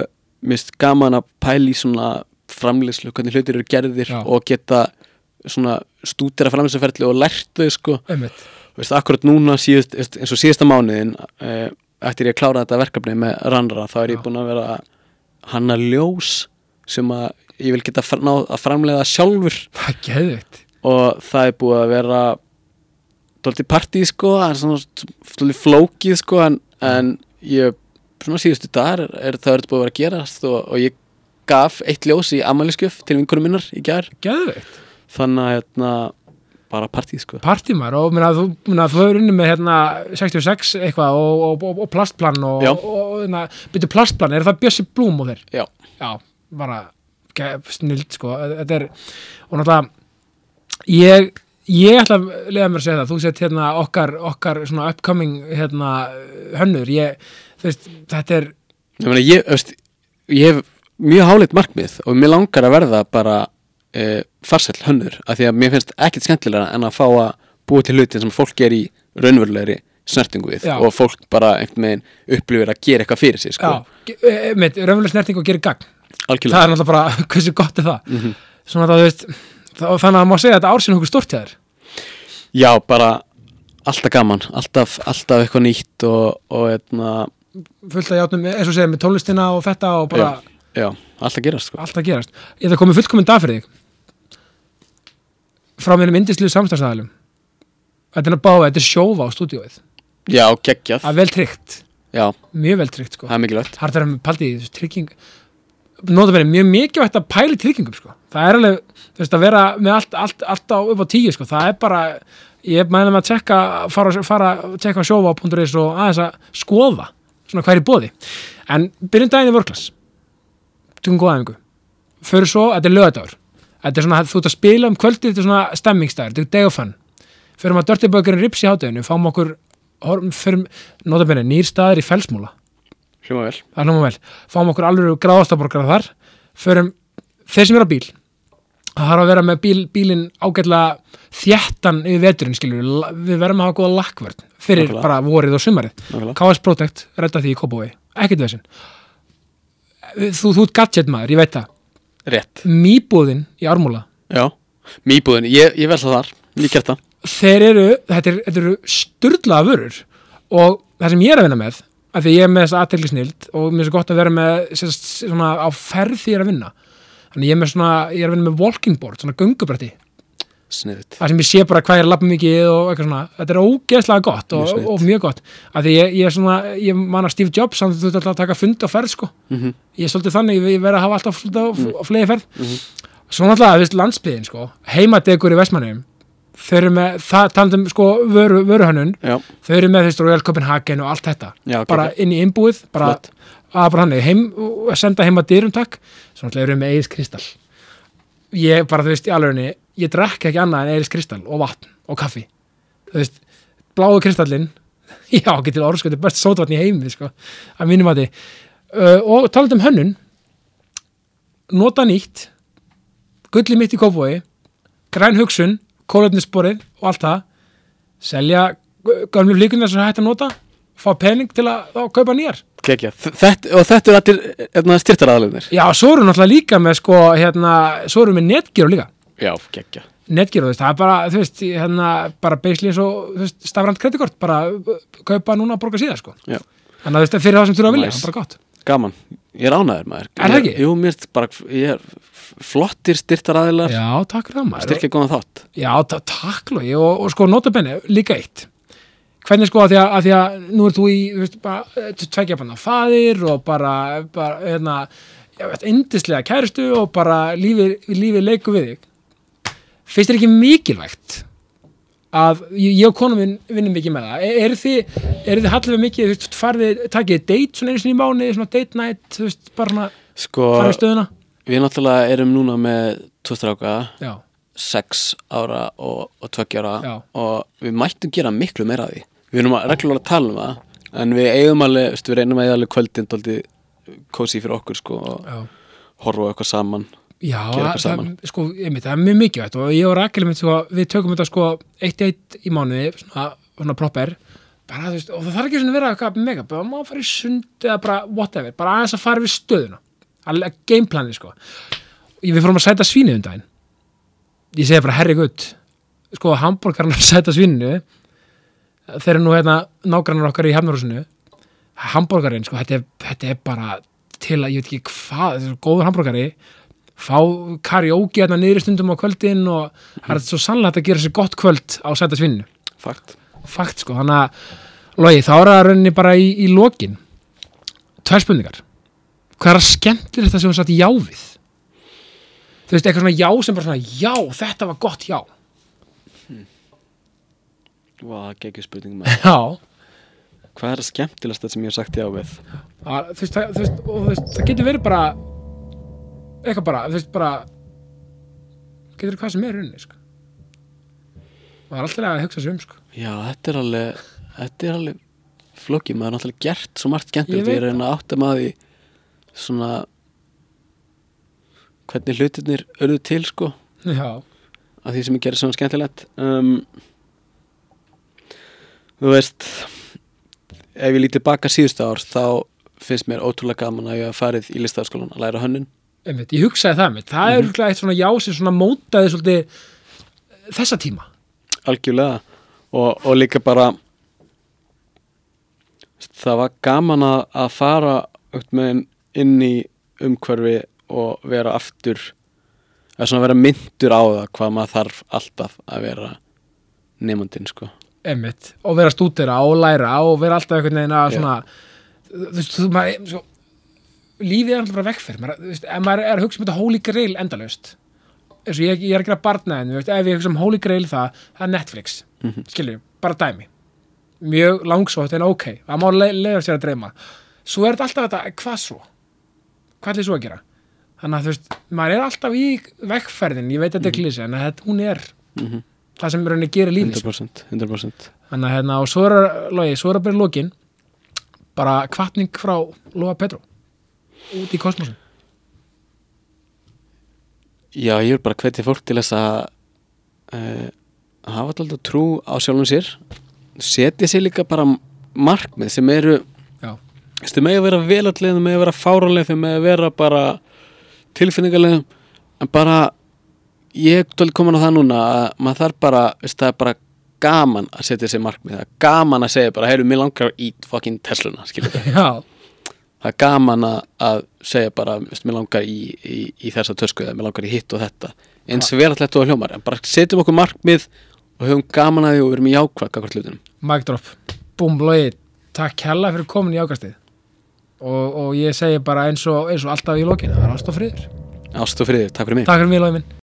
mist gaman að pæla í svona framleiðslu, hvernig hlutir eru gerðir Já. og geta svona stúdera framleiðsluferli og lært þau, sko, Einmitt. veist, akkurat núna síðust, eins og síðasta mánuðin uh, eftir ég klára þetta verkefni með Rannra þá er ég Já. búinn að vera hanna ljós sem að ég vil geta náð að framleiða sjálfur. Það er geðveikt. Og það er búið að vera dólti partí sko dólti flókið sko en, en ég svona síðustu dagar er, það verið búið að vera að gerast og, og ég gaf eitt ljós í amaliskjöf til vinkunum minnar í geðveikt, þannig að hérna, bara partí sko partímar og minna, þú, minna, þú hefur unni með hérna 66 eitthvað og, og, og, og plastplan og, hérna, byrju plastplan, er það Bjössi Blúm og þeir? Já. Já, bara snild sko, þetta er og náttúrulega ég, ég ætla að lega mér að segja það þú sett hérna okkar, okkar svona upcoming hérna hönnur ég, veist, þetta er Ég, meina, ég, veist, ég hef mjög háleitt markmið og mér langar að verða bara e, farsæll hönnur af því að mér finnst ekkert skemmtilega en að fá að búa til hluti sem fólk er í raunverulegri snertingu við Já. og fólk bara einhvern veginn upplifir að gera eitthvað fyrir sig sko. já, e, með raunveruleg snerting og gerir gagn það algjörlega er náttúrulega bara, hversu gott er það Mhm. svona að þú veist þá, þannig að má segja að þetta ársinn okkur stort hjá þér Já, bara alltaf gaman alltaf, alltaf eitthvað nýtt og, og eitna, fullt að játnum, eins og segja, með tónlistina og þetta og bara já, alltaf gerast sko. allt að gerast ég ætla að koma fullkominn dag fyrir þig frá mínum indislu samstæðsæðalum þetta er báða, þetta er sjófa á stúdíóið. Já, geggjað. Það er vel tryggt, Já, mjög vel tryggt sko. það er mikilvægt. Það er að paldi í þessu trygging nota verið mjög mikilvægt að pæli tryggingum sko. það er alveg, þú veist, að vera með allt, allt, allt á upp á tíu, sko. það er bara ég mæla með að tjekka fara, fara að tjekka sjófa.is og aðeins að skoða, svona er í bóði en byrjum daginn í vörklas tökum góða efingu fyrir svo, þetta er lögadagur þetta er svona, þú ert að spila um kvöldið þetta er svona stemmingsdagur, þetta er day of fun. Fyrir maður Dirty Burgerinn rips í hátæðinu fáum okkur, fyrir notabenni, nýr staður í felsmúla Hljóma vel. Hljóma vel, fáum okkur alveg gráðastaborgara þar, förum þeir sem eru á bíl. Það þarf að vera með bíl, bílinn ágætlega þjættan yfir veturinn skilur við, verðum að hafa góða lakkvörn fyrir Nákvæmlega. bara vorið og sumarið. Nákvæmlega. KS Protect, redda því í Kópói ekkert vesinn þú, þú ert gadget maður, ég veit það Rétt. Mýbúðin í Ármúla. Já, mýbúðin, ég, ég vel það þar Lík hérta þeir eru, þetta, er, þetta eru sturlaða vörur. Og það sem ég er að vinna með af því ég er með þess aðtegli snild og mér er svo gott að vera með sérst, svona á ferð því ég er að vinna. Þannig ég er með svona, ég er að vinna með walking board svona göngubrætti, Sniðut það sem ég sé bara hvað ég er að lappa mikið og eitthvað svona, þetta er ógeðslega gott og, Mjög og mjög gott. Af því ég, ég er svona, ég man að Steve Jobs hann þurfti alltaf að taka fund á ferð sko. Mm -hmm. ég er svolítið þannig, ég verð að hafa alltaf Mm. flegi ferð Mhm. svo náttúrulega, þú veist, landsbyðin sko heimadegur í Vestmannum þau eru með, það talandum sko vöru, vöruhönnun, Já, þau eru með þú veist, Royal Copenhagen og allt þetta. Já, bara geggjað. inn í innbúið, bara að bara hann, heim, og senda heim að dyrum takk. Svo náttúrulega eru með Eiris Kristall. Ég bara, þú veist, í alvegni ég drekk ekki annað en Eiris Kristall og vatn og kaffi, þú veist bláu kristallinn, já, ekki til orð sko, þetta er best sótvatn í heimi, sko að mínum að uh, og talandi um hönnun nota nýtt gulli mitt í kópói græn hugsun, kólöfnisborið og allt það. Selja gömlu flíkunar sem er hægt að nota fá pening til að þá kaupa nýjar. Þetta, og þetta er allir styrtaraðalunir já, svo eru náttúrulega líka með sko, hérna, svo eru með netgíru líka Já, geggja. Þú veist, það er bara, þú veist hérna, bara basically eins og, þú veist, stafrænt kreditkort, bara uh, kaupa núna og borga síðan, sko. Já. þannig að þú veist, fyrir það sem þurfa að vilja, það er bara gott. Gaman, ég er ánæður maður. Er það Ég- ekki? Jú, mér er bara, ég er flottir styrtaraðilar já, takk fyrir það maður. Styrkja góðan þátt. Já, ta takk logi. Og, og sko, notabenni, líka eitt. Hvernig sko að því að, að, því að nú er þú í þú veist, bara, eh, tveggja banna faðir og bara, bara hérna, já, veist, indislega kæristu og bara lífið, lífið leiku við þig finnst þér ekki mikilvægt að ég og konum minn vinnum mikið með það? Eru þið, þið hallið mikið þú veist, farið, takið date svona einu sinni í mánu svona date night, þú veist, bara svona sko, farið stöðuna? við náttúrulega erum núna með tvo stráka, já, sex ára og, og tveggja ára Já. og við mættum gera miklu meira af því. Við erum að reglulega að tala um það en við eigum alveg, veist, við reynum að eiga alveg kvöldin kósi fyrir okkur sko og horfa eitthvað saman Já, það, sko, einmitt, það er mjög mikilvægt og ég og Rakel einmitt, sko, við tökum þetta sko eitt eitt í mánuði, svona, svona proper. Bara, þú veist, og það þarf ekki svona að vera eitthvað mega, bara má fara í sund eða bara whatever, bara aðeins að fara við stöðuna alveg gameplani, sko. Við fórum að sæta svínið um daginn. Ég segi bara herri gutt sko, hambúrgarnar að sæta svíninu þeir eru nú hérna nágrannar okkar í hefnarhúsinu hambúrgarinn, sko, þetta er, þetta er bara til að, ég veit ekki hvað, þetta er fá karaoke hérna niðri stundum á kvöldin og það er svo sannlega að gera sér gott kvöld á sæta svinnu fakt. Fakt sko, þannig að logi, þá er það rauninni bara í, í lokin. Tvær spurningar. Hvað er að skemmtir þetta sem hún satt já við? Þú veist, eitthvað svona já sem bara svona já, þetta var gott já. Vá, geggjur spurning með já, Hvað er það skemmtilegsta sem ég hef sagt já við? að, þú, veist, það, þú, veist, og, þú veist, það getur verið bara eitthvað bara, þú veist, bara getur hvað sem er rauninni sko. og það er alltaf að hugsa sig um sko. Já, þetta er alveg þetta er alveg flókið, maður er náttúrulega gert svo margt veit ég er að átta maður í svona hvernig hlutirnir örðu til sko, já, að því sem ég gerir svona skemmtilegt um, Þú veist ef ég lítið baka síðustu ár þá finnst mér ótrúlega gaman að ég hafa farið í listafaskólan að læra hönnun einmitt, ég hugsaði það mitt það er mm eitt svona já sem svona mótaði svolítið þessa tíma. Algjörlega. Og, og líka bara það var gaman að, að fara inn í umhverfi og vera aftur að svona vera myndur á það hvað maður þarf alltaf að vera nefndin sko. Einmitt, og vera stúdera og læra og vera alltaf einhvern veginn að svona þú veist, þú maður svo, lífið er alltaf bara vekkferð ef maður er að hugsa um þetta holy grail endalaust eins og ég, ég er að gera barnaðin ef ég hugsa um holy grail það það er Netflix, mm Mhm. bara dæmi. Mjög langsótt en ok það má le leiða sér að dreyma. Svo er þetta alltaf þetta, hvað svo? Hvað er svo að gera? Þannig að þú veist, maður er alltaf í vekkferðin ég veit að þetta er klísi, en þetta, hún er Mhm. það sem rauninni gerir lífið sko. 100% 100% þannig að hérna, og svo er logi, svo er bara kvartning frá Lóa Petró út í kosmosin Já, ég er bara hvetja fólk til þess að uh, hafa alltaf trú á sjálfum sér. Setja sér líka bara markmið sem eru þau með að vera velallegð, þau með að vera fáralegð þau með að vera bara tilfinningalegð en bara ég er komin á það núna að maður þarf bara, veist, það er bara gaman að setja sér markmið, það er gaman að segja bara, heyru, mér langar ít fucking Tesluna skilur já, það er gaman að, segja bara veist, mér langar í, í, í þessa tösku eða mér langar í hitt og þetta. Eins ja. verallegt og hljómar, en bara setjum okkur markmið og höfum gaman að því og verum í jákvæð kakvart hlutunum. mic drop. Búm, logi, takk hella fyrir komin í ákastið. Og, og ég segi bara eins og, eins og alltaf í lokin. Það er ást og friður. Ást og friðir, takk fyrir mig. Takk fyrir mig, logi minn